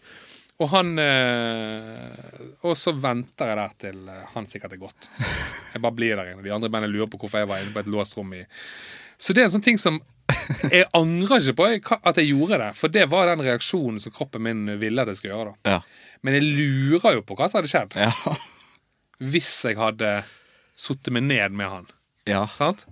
Og han øh, Og så venter jeg der til eh, han sikkert er gått. Jeg bare blir der inne. De andre bandene lurer på hvorfor jeg var inne på et låst rom i Så det er en sånn ting som Jeg angrer ikke på at jeg gjorde det, for det var den reaksjonen som kroppen min ville at jeg skulle gjøre. da Ja. Men jeg lurer jo på hva som hadde skjedd Ja. hvis jeg hadde sittet meg ned med han. ja. Sant?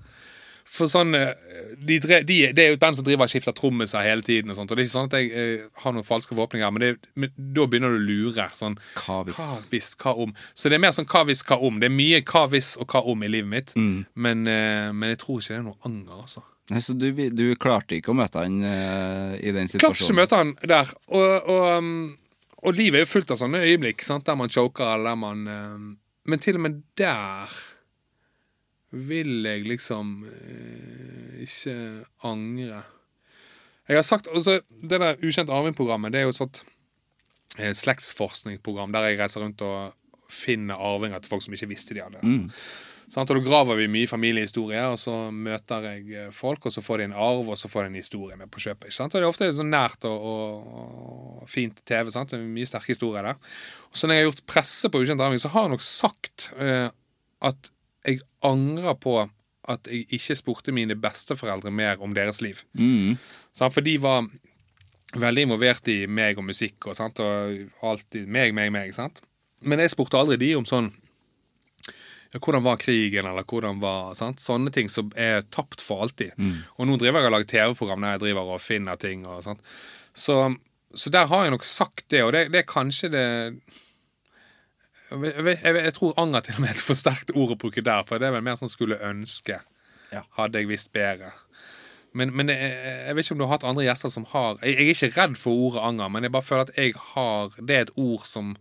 For sånn eh, de, de, Det er jo den som driver og skifter trommiser hele tiden. Og sånt Og det er ikke sånn at jeg eh, har noen falske forhåpninger, men, det, men da begynner du å lure. Sånn, Hva hvis? Hva hvis, hva om? Så det er mer sånn hva hvis, hva om. Det er mye hva hvis og hva om i livet mitt, men, eh, men jeg tror ikke det er noe anger, altså. Så du, du klarte ikke å møte han eh, i den situasjonen? Klarte ikke å møte han der. Og, og, um, og livet er jo fullt av sånne øyeblikk sant? der man choker, eller der man um, Men til og med der vil jeg liksom eh, ikke angre. Jeg har sagt altså, Det der Ukjent arving-programmet Det er jo et sånt eh, slektsforskningsprogram der jeg reiser rundt og finner arvinger til folk som ikke visste de hadde. Sant? Og Da graver vi mye familiehistorie, og så møter jeg eh, folk, og så får de en arv, og så får de en historie med på kjøpet. Ikke sant? Og Det er ofte sånn nært og, og, og fint TV. Sant? Det er mye sterke historier der. Og så når jeg har gjort presse på Ukjent arving, så har jeg nok sagt eh, at jeg angrer på at jeg ikke spurte mine besteforeldre mer om deres liv. Mm. For de var veldig involvert i meg og musikk, og, sant? og alltid meg, meg, meg. Sant? Men jeg spurte aldri de om sånn ja, hvordan var krigen, eller hvordan var sant? Sånne ting som er tapt for alltid. Og nå driver jeg og lager TV-program der jeg driver og finner ting. Og, sånt. Så, så der har jeg nok sagt det, og det, det er kanskje det jeg, jeg, jeg, tror anger til og med er et for sterkt ord å bruke der, for det er vel mer sånn skulle ønske. Ja. Hadde jeg visst bedre. Men, men jeg, jeg vet ikke om du har hatt andre gjester som har jeg, jeg er ikke redd for ordet anger, men jeg bare føler at jeg har Det er et ord som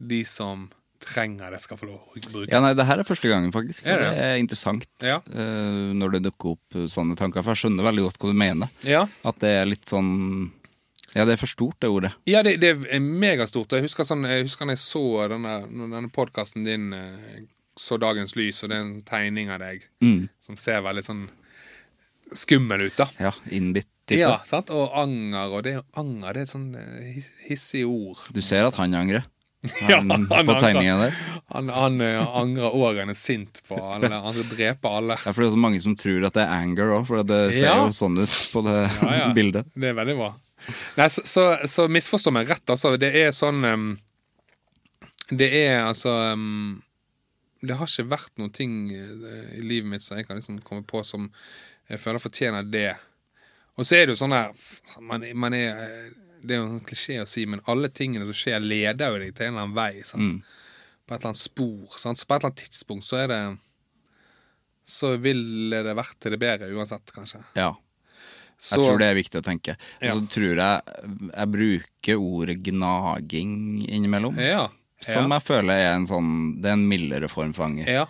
de som trenger det, skal få lov å bruke. Ja, nei, det her er første gangen, faktisk. Er det? det er interessant Ja. uh, når det dukker opp sånne tanker. For jeg skjønner veldig godt hva du mener. Ja. At det er litt sånn Ja, det er for stort, det ordet. Ja, det, det er megastort. Jeg husker, sånn, jeg husker når jeg så denne, denne podkasten din eh, så dagens lys, og det er en tegning av deg som ser veldig sånn skummel ut, da. Ja, innbitt. Ja, sant? Og anger, og det er anger, det er et sånn eh, hissig ord. Du ser at han angrer. Ja, Han, han på der. Han, han eh, angrer han er sint på alle. Han skal drepe alle. Ja, for det er også mange som tror at det er anger òg, for det ser Ja. jo sånn ut på det Ja, ja. bildet. Det er veldig bra. Nei, så, så, så misforstå meg rett, altså. Det er sånn um, Det er altså um, Det har ikke vært noen ting eh, i livet mitt som jeg kan liksom komme på som jeg føler fortjener det. Og så er det jo sånn der man, man er eh, Det er jo en klisjé å si, men alle tingene som skjer, leder jo deg til en eller annen vei. Sant? På et eller annet spor. Sant? Så på et eller annet tidspunkt så er det Så ville det vært til det bedre uansett, kanskje. Ja. Så, Jeg tror det er viktig å tenke. Ja. Og så tror jeg jeg bruker ordet gnaging innimellom. Ja. Som jeg føler er en sånn Det er en mildere form for anger. Ja,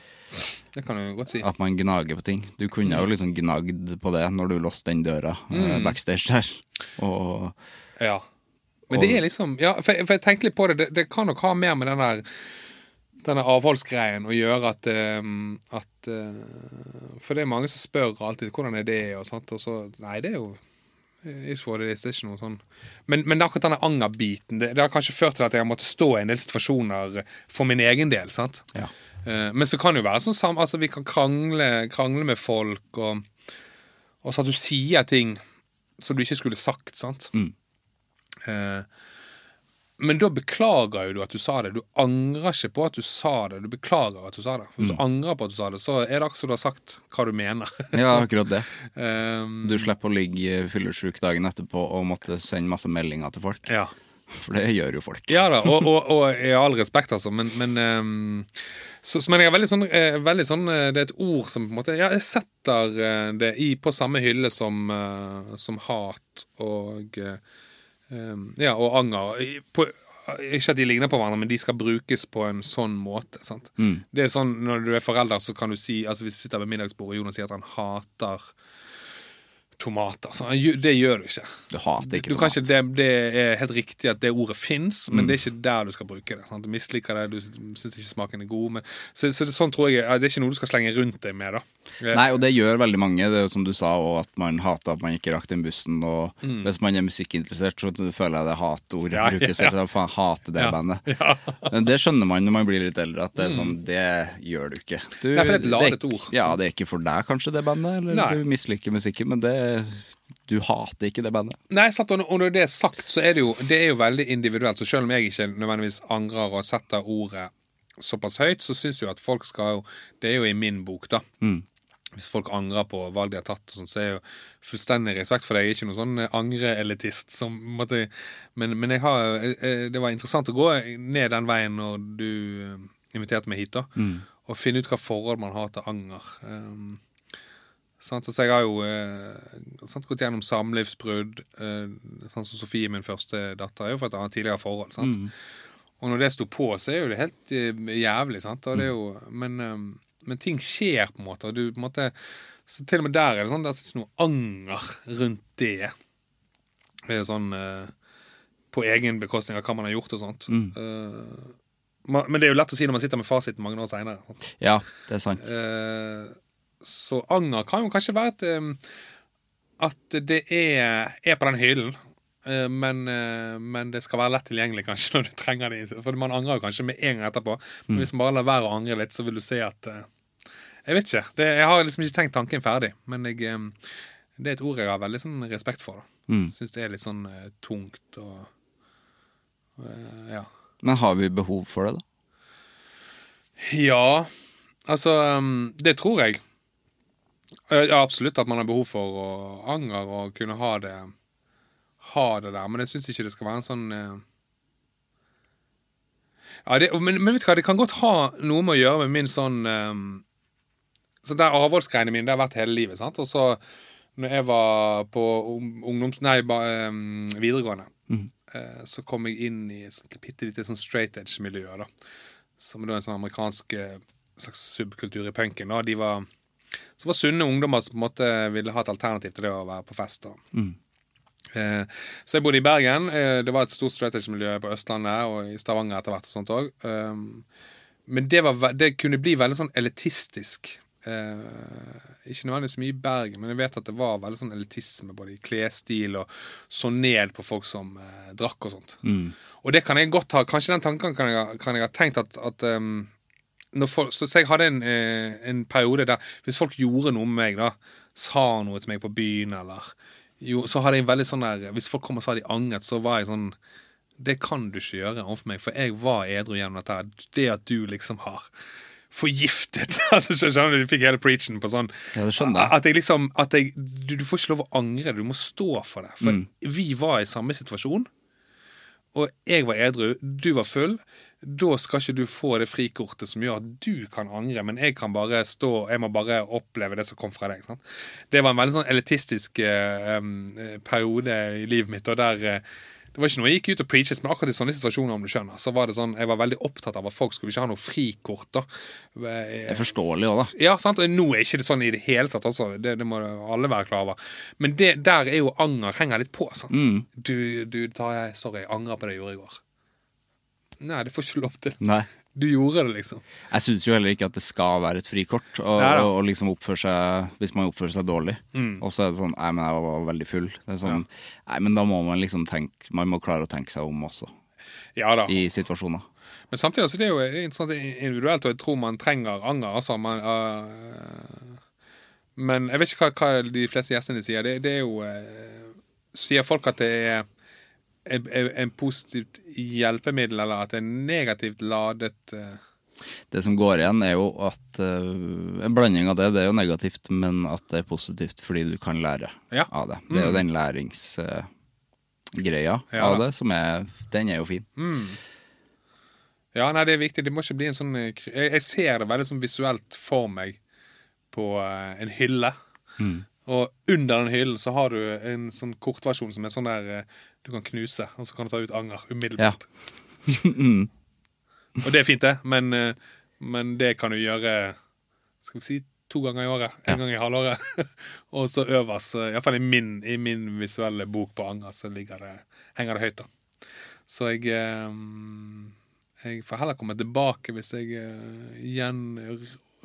det kan du godt si. At man gnager på ting. Du kunne jo liksom gnagd på det når du låste den døra eh, Mm. backstage der. Og Ja. Men det er liksom Ja, for jeg, for jeg tenkte litt på det. det. Det kan nok ha mer med den der denne avholdsgreien å gjøre at, eh, at eh, For det er mange som spør alltid hvordan er det og sånt, og så Nei, det er jo what det er ikke noe sånn Men, men akkurat denne angerbiten, det, det har kanskje ført til at jeg har måttet stå i en del situasjoner for min egen del, sant? ja. Eh, Men så kan det jo være sånn sam Altså, vi kan krangle, krangle med folk, og, og så at du sier ting som du ikke skulle sagt, sant? Mm. Eh, Men da beklager jo du at du sa det. Du angrer ikke på at du sa det. Du beklager at du sa det. Hvis du angrer på at du sa det, så er det akkurat som du har sagt hva du mener. Ja, akkurat det. Um, Du slipper å ligge fyllesyk dagen etterpå og måtte sende masse meldinger til folk. ja. For det gjør jo folk. Ja da, og, og, og i all respekt, altså, men, men um, så, så- Men jeg er veldig sånn, eh, veldig sånn eh, Det er et ord som på en måte Ja, jeg setter eh, det i på samme hylle som, som hat og ehm, Ja, og anger. På, ikke at de ligner på hverandre, men de skal brukes på en sånn måte. Sant? Det er sånn Når du er forelder, så kan du si Altså Hvis du sitter ved middagsbordet og Jonas sier at han hater tomater. Så det gjør du ikke. Du hater ikke Du tomat. ikke, det, det er helt riktig at det ordet fins, men det er ikke der du skal bruke det. Sant? Du misliker det, du syns ikke smaken er god. Men, så, så det, sånn tror jeg Det er ikke noe du skal slenge rundt deg med. da Eh, Nei, og det gjør veldig mange. Det er jo som du sa, og at man hater at man ikke rakk den bussen. Og hvis man er musikkinteressert, så føler jeg det hatord Mm. Ja, brukes. ja, Ja, Faen, hater det Ja, bandet. Men Det skjønner man når man blir litt eldre, at det er sånn, det gjør du ikke. Du, det er et ladet ord. Ja, det er ikke for deg kanskje, det bandet, eller Nei. du misliker musikken, men det du hater ikke det bandet. Nei, sant, og når- det er sagt, så er det jo Det er jo veldig individuelt. Så selv om jeg ikke nødvendigvis angrer og setter ordet såpass høyt, så syns jeg at folk skal jo Det er jo i min bok, da. Hvis folk angrer på valg de har tatt, sånt, så er jeg jo fullstendig respekt for det. Jeg er ikke noen sånn eh, angreelitist som Men, men jeg har eh, det var interessant å gå ned den veien når du eh, inviterte meg hit, da. Og finne ut hva forhold man har til anger. Um, Sant? Altså, jeg har jo eh, sant, gått gjennom samlivsbrudd. Sånn som Sofie, min første datter, er jo fra et annet tidligere forhold. Sant? Og når det sto på, så er jo det helt jævlig. Sant? Og det er jo, men, eh, men ting skjer, på en måte. Og du, på en måte så til og med der er det sånn Det er ikke noe anger rundt det. Det er sånn eh, På egen bekostning av hva man har gjort og sånt. Eh, ma- men det er jo lett å si når man sitter med fasiten mange år seinere. Ja, det er sant. Eh, så anger kan jo kanskje være at, eh, at det er, er på den hyllen. Eh, men, eh, men det skal være lett tilgjengelig kanskje når du trenger det. For man angrer jo kanskje med en gang etterpå. Men hvis man bare lar være å angre litt, så vil du se at eh, Jeg vet ikke. Det, jeg har liksom ikke tenkt tanken ferdig. Men jeg, det er et ord jeg har veldig sånn respekt for. da Mm. Syns det er litt sånn tungt og Ja. Men har vi behov for det, da? Ja, altså um, Det tror jeg. Ja, absolutt at man har behov for å anger og kunne ha det Ha det der, men jeg syns ikke det skal være en sånn eh, Ja, det, men, men vet du hva, det kan godt ha noe med å gjøre med min sånn um, Så der avholdsgreiene mine, det har vært hele livet, sant. Og så når jeg var på ung- ungdoms... Nei, um, videregående, eh, så kom jeg inn i et bitte lite sånn straight edge-miljø, da som da en sånn amerikansk slags subkultur i punken. Da. De var, så var sunne ungdommer som på en måte ville ha et alternativ til det å være på fest. Da. Eh, så jeg bodde i Bergen. Eh, det var et stort strategy-miljø på Østlandet og i Stavanger etter hvert. og sånt også. Um, men det, var, det kunne bli veldig sånn elitistisk. Eh, ikke nødvendigvis mye i Bergen, men jeg vet at det var veldig sånn elitisme både i klesstil og så ned på folk som eh, drakk og sånt. Og det kan jeg godt ha Kanskje den tanken kan jeg, kan jeg ha tenkt at, at når folk, Så jeg hadde en, eh, en periode der hvis folk gjorde noe med meg, da, sa noe til meg på byen, eller jo, Så hadde jeg en veldig sånn der Hvis folk kom og sa de angret, så var jeg sånn Det kan du ikke gjøre overfor meg, for jeg var edru gjennom dette. her. Det at du liksom har forgiftet altså, Skjønner du? Du fikk hele preachen på sånn Ja. At jeg liksom at jeg, du, du får ikke lov å angre, du må stå for det. For vi var i samme situasjon og jeg var edru, du var full, da skal ikke du få det frikortet som gjør at du kan angre, men jeg kan bare stå Jeg må bare oppleve det som kom fra deg. Sant? Det var en veldig sånn elitistisk eh, periode i livet mitt, og der eh, det var ikke noe jeg gikk ut og preachet, men akkurat i sånne situasjoner, om du skjønner, så var det sånn, jeg var veldig opptatt av at folk skulle ikke ha noe frikort. da. Det er forståelig òg, da. Ja, sant? og nå er ikke det sånn i det hele tatt, altså. Det, det må alle være klar over. Men det, der er jo anger henger litt på. sant? Du, du tar jeg, Sorry, jeg angrer på det jeg gjorde i går. Nei, det får ikke lov til. Nei. Du gjorde det, liksom. Jeg syns jo heller ikke at det skal være et frikort, og, ja, og, liksom oppføre seg hvis man oppfører seg dårlig. Og så er det sånn Nei, men jeg var veldig full. Det sånn, Nei, men da må man liksom tenke Man må klare å tenke seg om også, Ja da. i situasjoner. Men samtidig så det er jo interessant individuelt, og jeg tror man trenger anger. Altså, man, uh, men jeg vet ikke hva, hva de fleste gjestene sier. Det, det er jo uh, Sier folk at det er en positivt hjelpemiddel, eller at det er negativt ladet eh, Det som går igjen, er jo at eh, en blanding av det, det er jo negativt, men at det er positivt fordi du kan lære Ja. av det. Det er jo den læringsgreia Ja av det som er Den er jo fin. Ja, nei, det er viktig. Det må ikke bli en sånn eh, Jeg, ser det veldig sånn visuelt for meg på eh, en hylle. Og under den hyllen så har du en sånn kortversjon som er sånn der eh, du kan knuse, og så kan du ta ut anger umiddelbart. og det er fint, det, men, eh, men det kan du gjøre Skal vi si to ganger i året. En gang i halvåret. og så øverst, iallfall i min, i min visuelle bok på anger, så ligger det, henger det høyt, da. Så jeg eh, Jeg får heller komme tilbake hvis jeg eh, igjen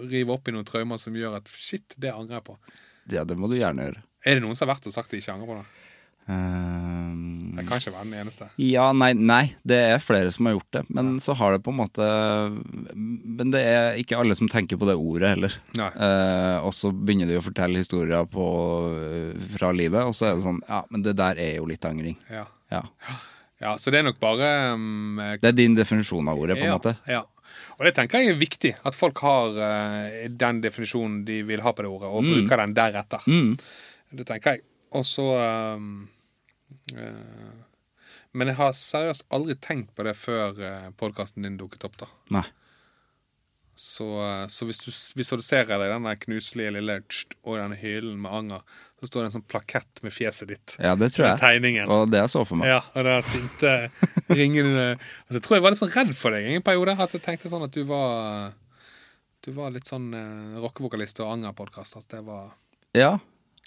river opp i noen traumer som gjør at shit, det angrer jeg på. Ja, det må du gjerne gjøre. Er det noen som har vært og sagt de ikke angrer på det? Ehm, Jeg kan ikke være den eneste. Ja, nei, nei, det er flere som har gjort det. Men så har det på en måte Men det er ikke alle som tenker på det ordet heller. Eh, og så begynner de å fortelle historier på, fra livet, og så er det sånn Ja, men det der er jo litt angring. Ja. Ja. ja, så det er nok bare um, Det er din definisjon av ordet, på en ja, måte. Ja. Og det tenker jeg er viktig, at folk har uh, den definisjonen de vil ha på det ordet, og bruker den deretter. Mm. Det tenker jeg. Og så um, eh, Men jeg har seriøst aldri tenkt på det før uh, podkasten din dukket opp, da. Nei. Så, eh, så hvis du visualiserer deg den knuselige lille og den hyllen med anger, så står det en sånn plakett med fjeset ditt. Ja, det tror Med jeg. tegningen. Og det jeg så for meg. Ja, og det er sinte ringende altså, Jeg tror jeg var litt sånn redd for deg i en periode. At jeg tenkte sånn at du var Du var litt sånn eh, rockevokalist og angerpodkast. At det var Ja,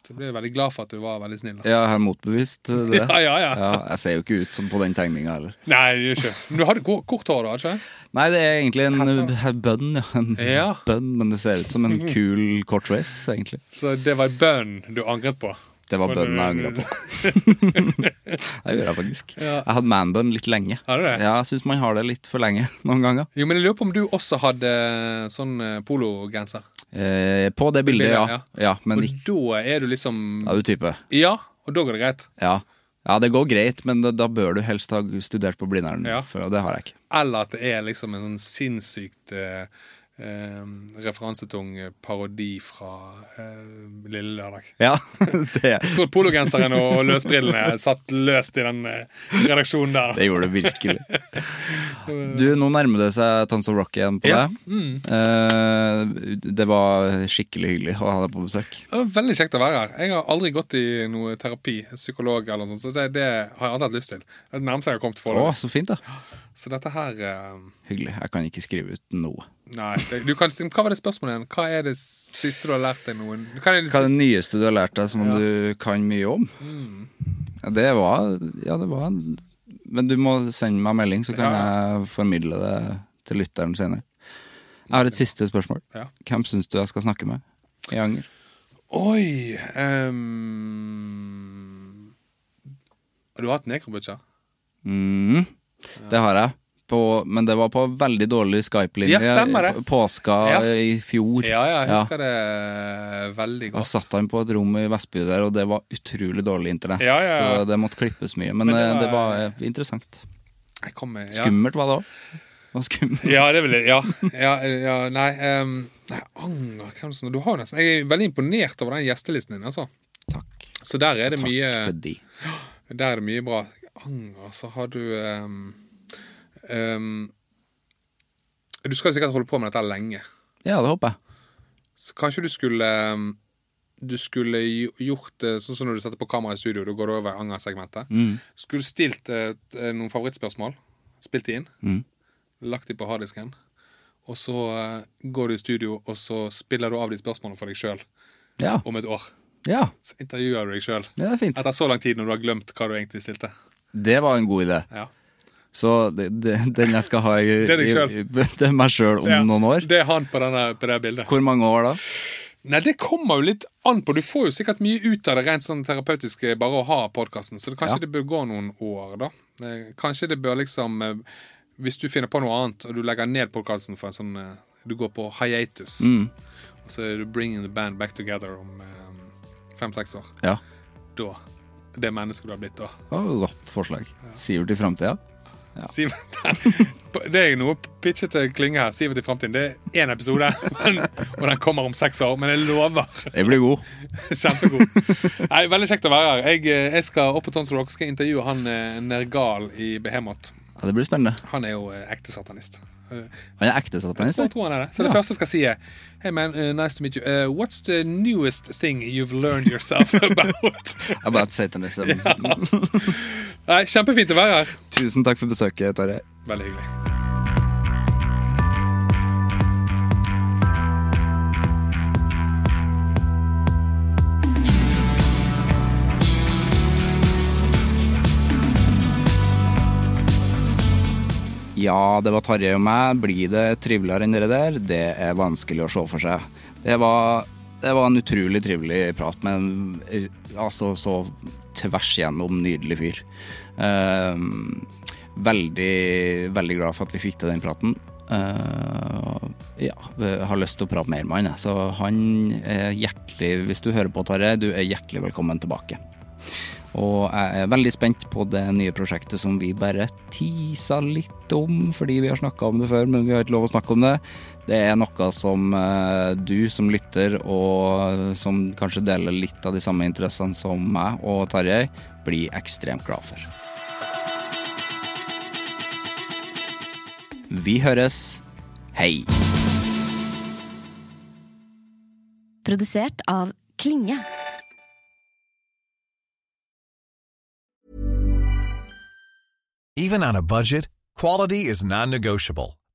Så ble jeg veldig glad for at du var veldig snill. Da. jeg har motbevist det. Ja, ja, ja. Jeg ser jo ikke ut som på den tegninga heller. Nei, det ikke Men du hadde kort hår da, ikke? Nei, det er egentlig en Hester. bønn, ja. En Ja. bønn, men det ser ut som en kul kort dress, egentlig. Så det var bønn du angret på? Det var bønnen jeg angra på. det gjør jeg faktisk. Ja. Jeg hadde manbun litt lenge. Har du det? Ja, jeg syns man har det litt for lenge noen ganger. Jo, men jeg lurer på om du også hadde sånn eh, pologenser. Eh, på det bildet, ja. ja. ja. men Og da er du liksom Ja, du type. Ja, og da går det greit. Ja. ja, det går greit, men da, da bør du helst ha studert på Blindern, Ja. for og det har jeg ikke. Eller at det er liksom en sånn sinnssykt eh, eh, referansetung parodi fra eh, Lille Lørdag. Ja, det, Jeg tror pologenseren og løsbrillene satt løst i den eh, redaksjonen der. det gjorde det virkelig. Du, nå nærmer det seg Tons of Rock igjen på Ja. deg. Eh, det var skikkelig hyggelig å ha deg på besøk. Veldig kjekt å være her. Jeg har aldri gått i noe terapi, psykolog eller noe sånt, så det, det har jeg aldri hatt lyst til. Det det nærmeste jeg har kommet Å, foreløpig. så fint, da. Så dette her eh, Hyggelig. Jeg kan ikke skrive ut noe. Nei. Det, du kan, hva var det spørsmålet igjen? Hva er det siste du har lært deg noen Hva er det Hva er det nyeste du har lært deg som Ja. du kan mye om? Mm. Ja, det var Ja, det var Men du må sende meg melding, så kan jeg formidle det til lytteren senere. Jeg har et siste spørsmål. Ja. Hvem syns du jeg skal snakke med i Anger? Oi Har du hatt nekrobutcher? Mm, det har jeg. På, men det var på veldig dårlig Skype-linje. Ja, stemmer det. Påska Ja. i fjor. Ja, ja, jeg husker det veldig Da godt. satt han på et rom i Vestby der, og det var utrolig dårlig internett. Ja, ja, ja. Så det måtte klippes mye. Men, Men det var, det var- eh, interessant. Med, ja. Skummelt var det òg. Ja, det vil jeg. Ja, ja, ja nei, um, nei Anger som Du har nesten Jeg er veldig imponert over den gjestelisten din, altså. Takk. Så der er det mye Takk til de. Der er det mye bra. Anger, så har du ehm, ehm, Du skal sikkert holde på med dette lenge. Ja, det håper jeg. Så kanskje du skulle ehm, Du skulle gjort det sånn som når du setter på kamera i studio. Da går du over angersegmentet. Mm. Skulle stilt eh, noen favorittspørsmål. Spilt de inn. Mm. Lagt de på harddisken. Og så eh, går du i studio, og så spiller du av de spørsmålene for deg sjøl Ja. om et år. ja. Så intervjuer du deg sjøl er etter så lang tid når du har glemt hva du egentlig stilte. Det var en god idé. Ja. Så det, det, den jeg skal ha i, i- i- meg sjøl om er- noen år. Det er han på, denne, på det bildet. Hvor mange år da? Nei, Det kommer jo litt an på. Du får jo sikkert mye ut av det rent sånn terapeutisk eh, bare å ha podkasten, så det, kanskje Ja. det bør gå noen år, da. Eh, Kanskje det bør liksom eh, Hvis du finner på noe annet, og du legger ned podkasten for en sånn Du går på hiatus, Mm. og så er du bringing the band back together om fem-seks år. Ja. Da det mennesket du har blitt. da. Å, godt forslag. Sivert i framtida? Sivert, det er noe pitchete Klinge her. Sivert i framtiden. Det er én episode, men, og den kommer om seks år. Men jeg lover. Jeg blir god. Kjempegod. Nei, Veldig kjekt å være her. Jeg, eh, jeg skal opp på Tons Rock skal intervjue han eh, Nergal i Behemoth. Ja, det blir spennende. Han er jo eh, ekte satanist. Han er ekte satanist? Jeg tror han er det. Så det Ja. første jeg skal si, er Hey man, uh, nice to meet you. Uh, what's the newest thing you've learned yourself about? About satanism. Nei, Kjempefint å være her. Tusen takk for besøket, Tarjei. Veldig hyggelig. Ja, det var Tarjei og meg. Blir det triveligere enn det der? Det er vanskelig å se for seg. Det var, det var en utrolig trivelig prat med en eh, altså så tvers igjennom nydelig fyr. Eh, veldig, veldig glad for at vi fikk til den praten. Uh, ja, har lyst til å prate mer med han. Så han er hjertelig, hvis du hører på, Tarjei, du er hjertelig velkommen tilbake. Og jeg er veldig spent på det nye prosjektet som vi bare tisa litt om, fordi vi har snakka om det før, men vi har ikke lov å snakke om det. Det er noe som eh, du som lytter, og som kanskje deler litt av de samme interessene som meg og Tarjei, blir ekstremt glad for. Vi høres. Hei! Produsert av Klinge. Even on a budget, quality is non-negotiable.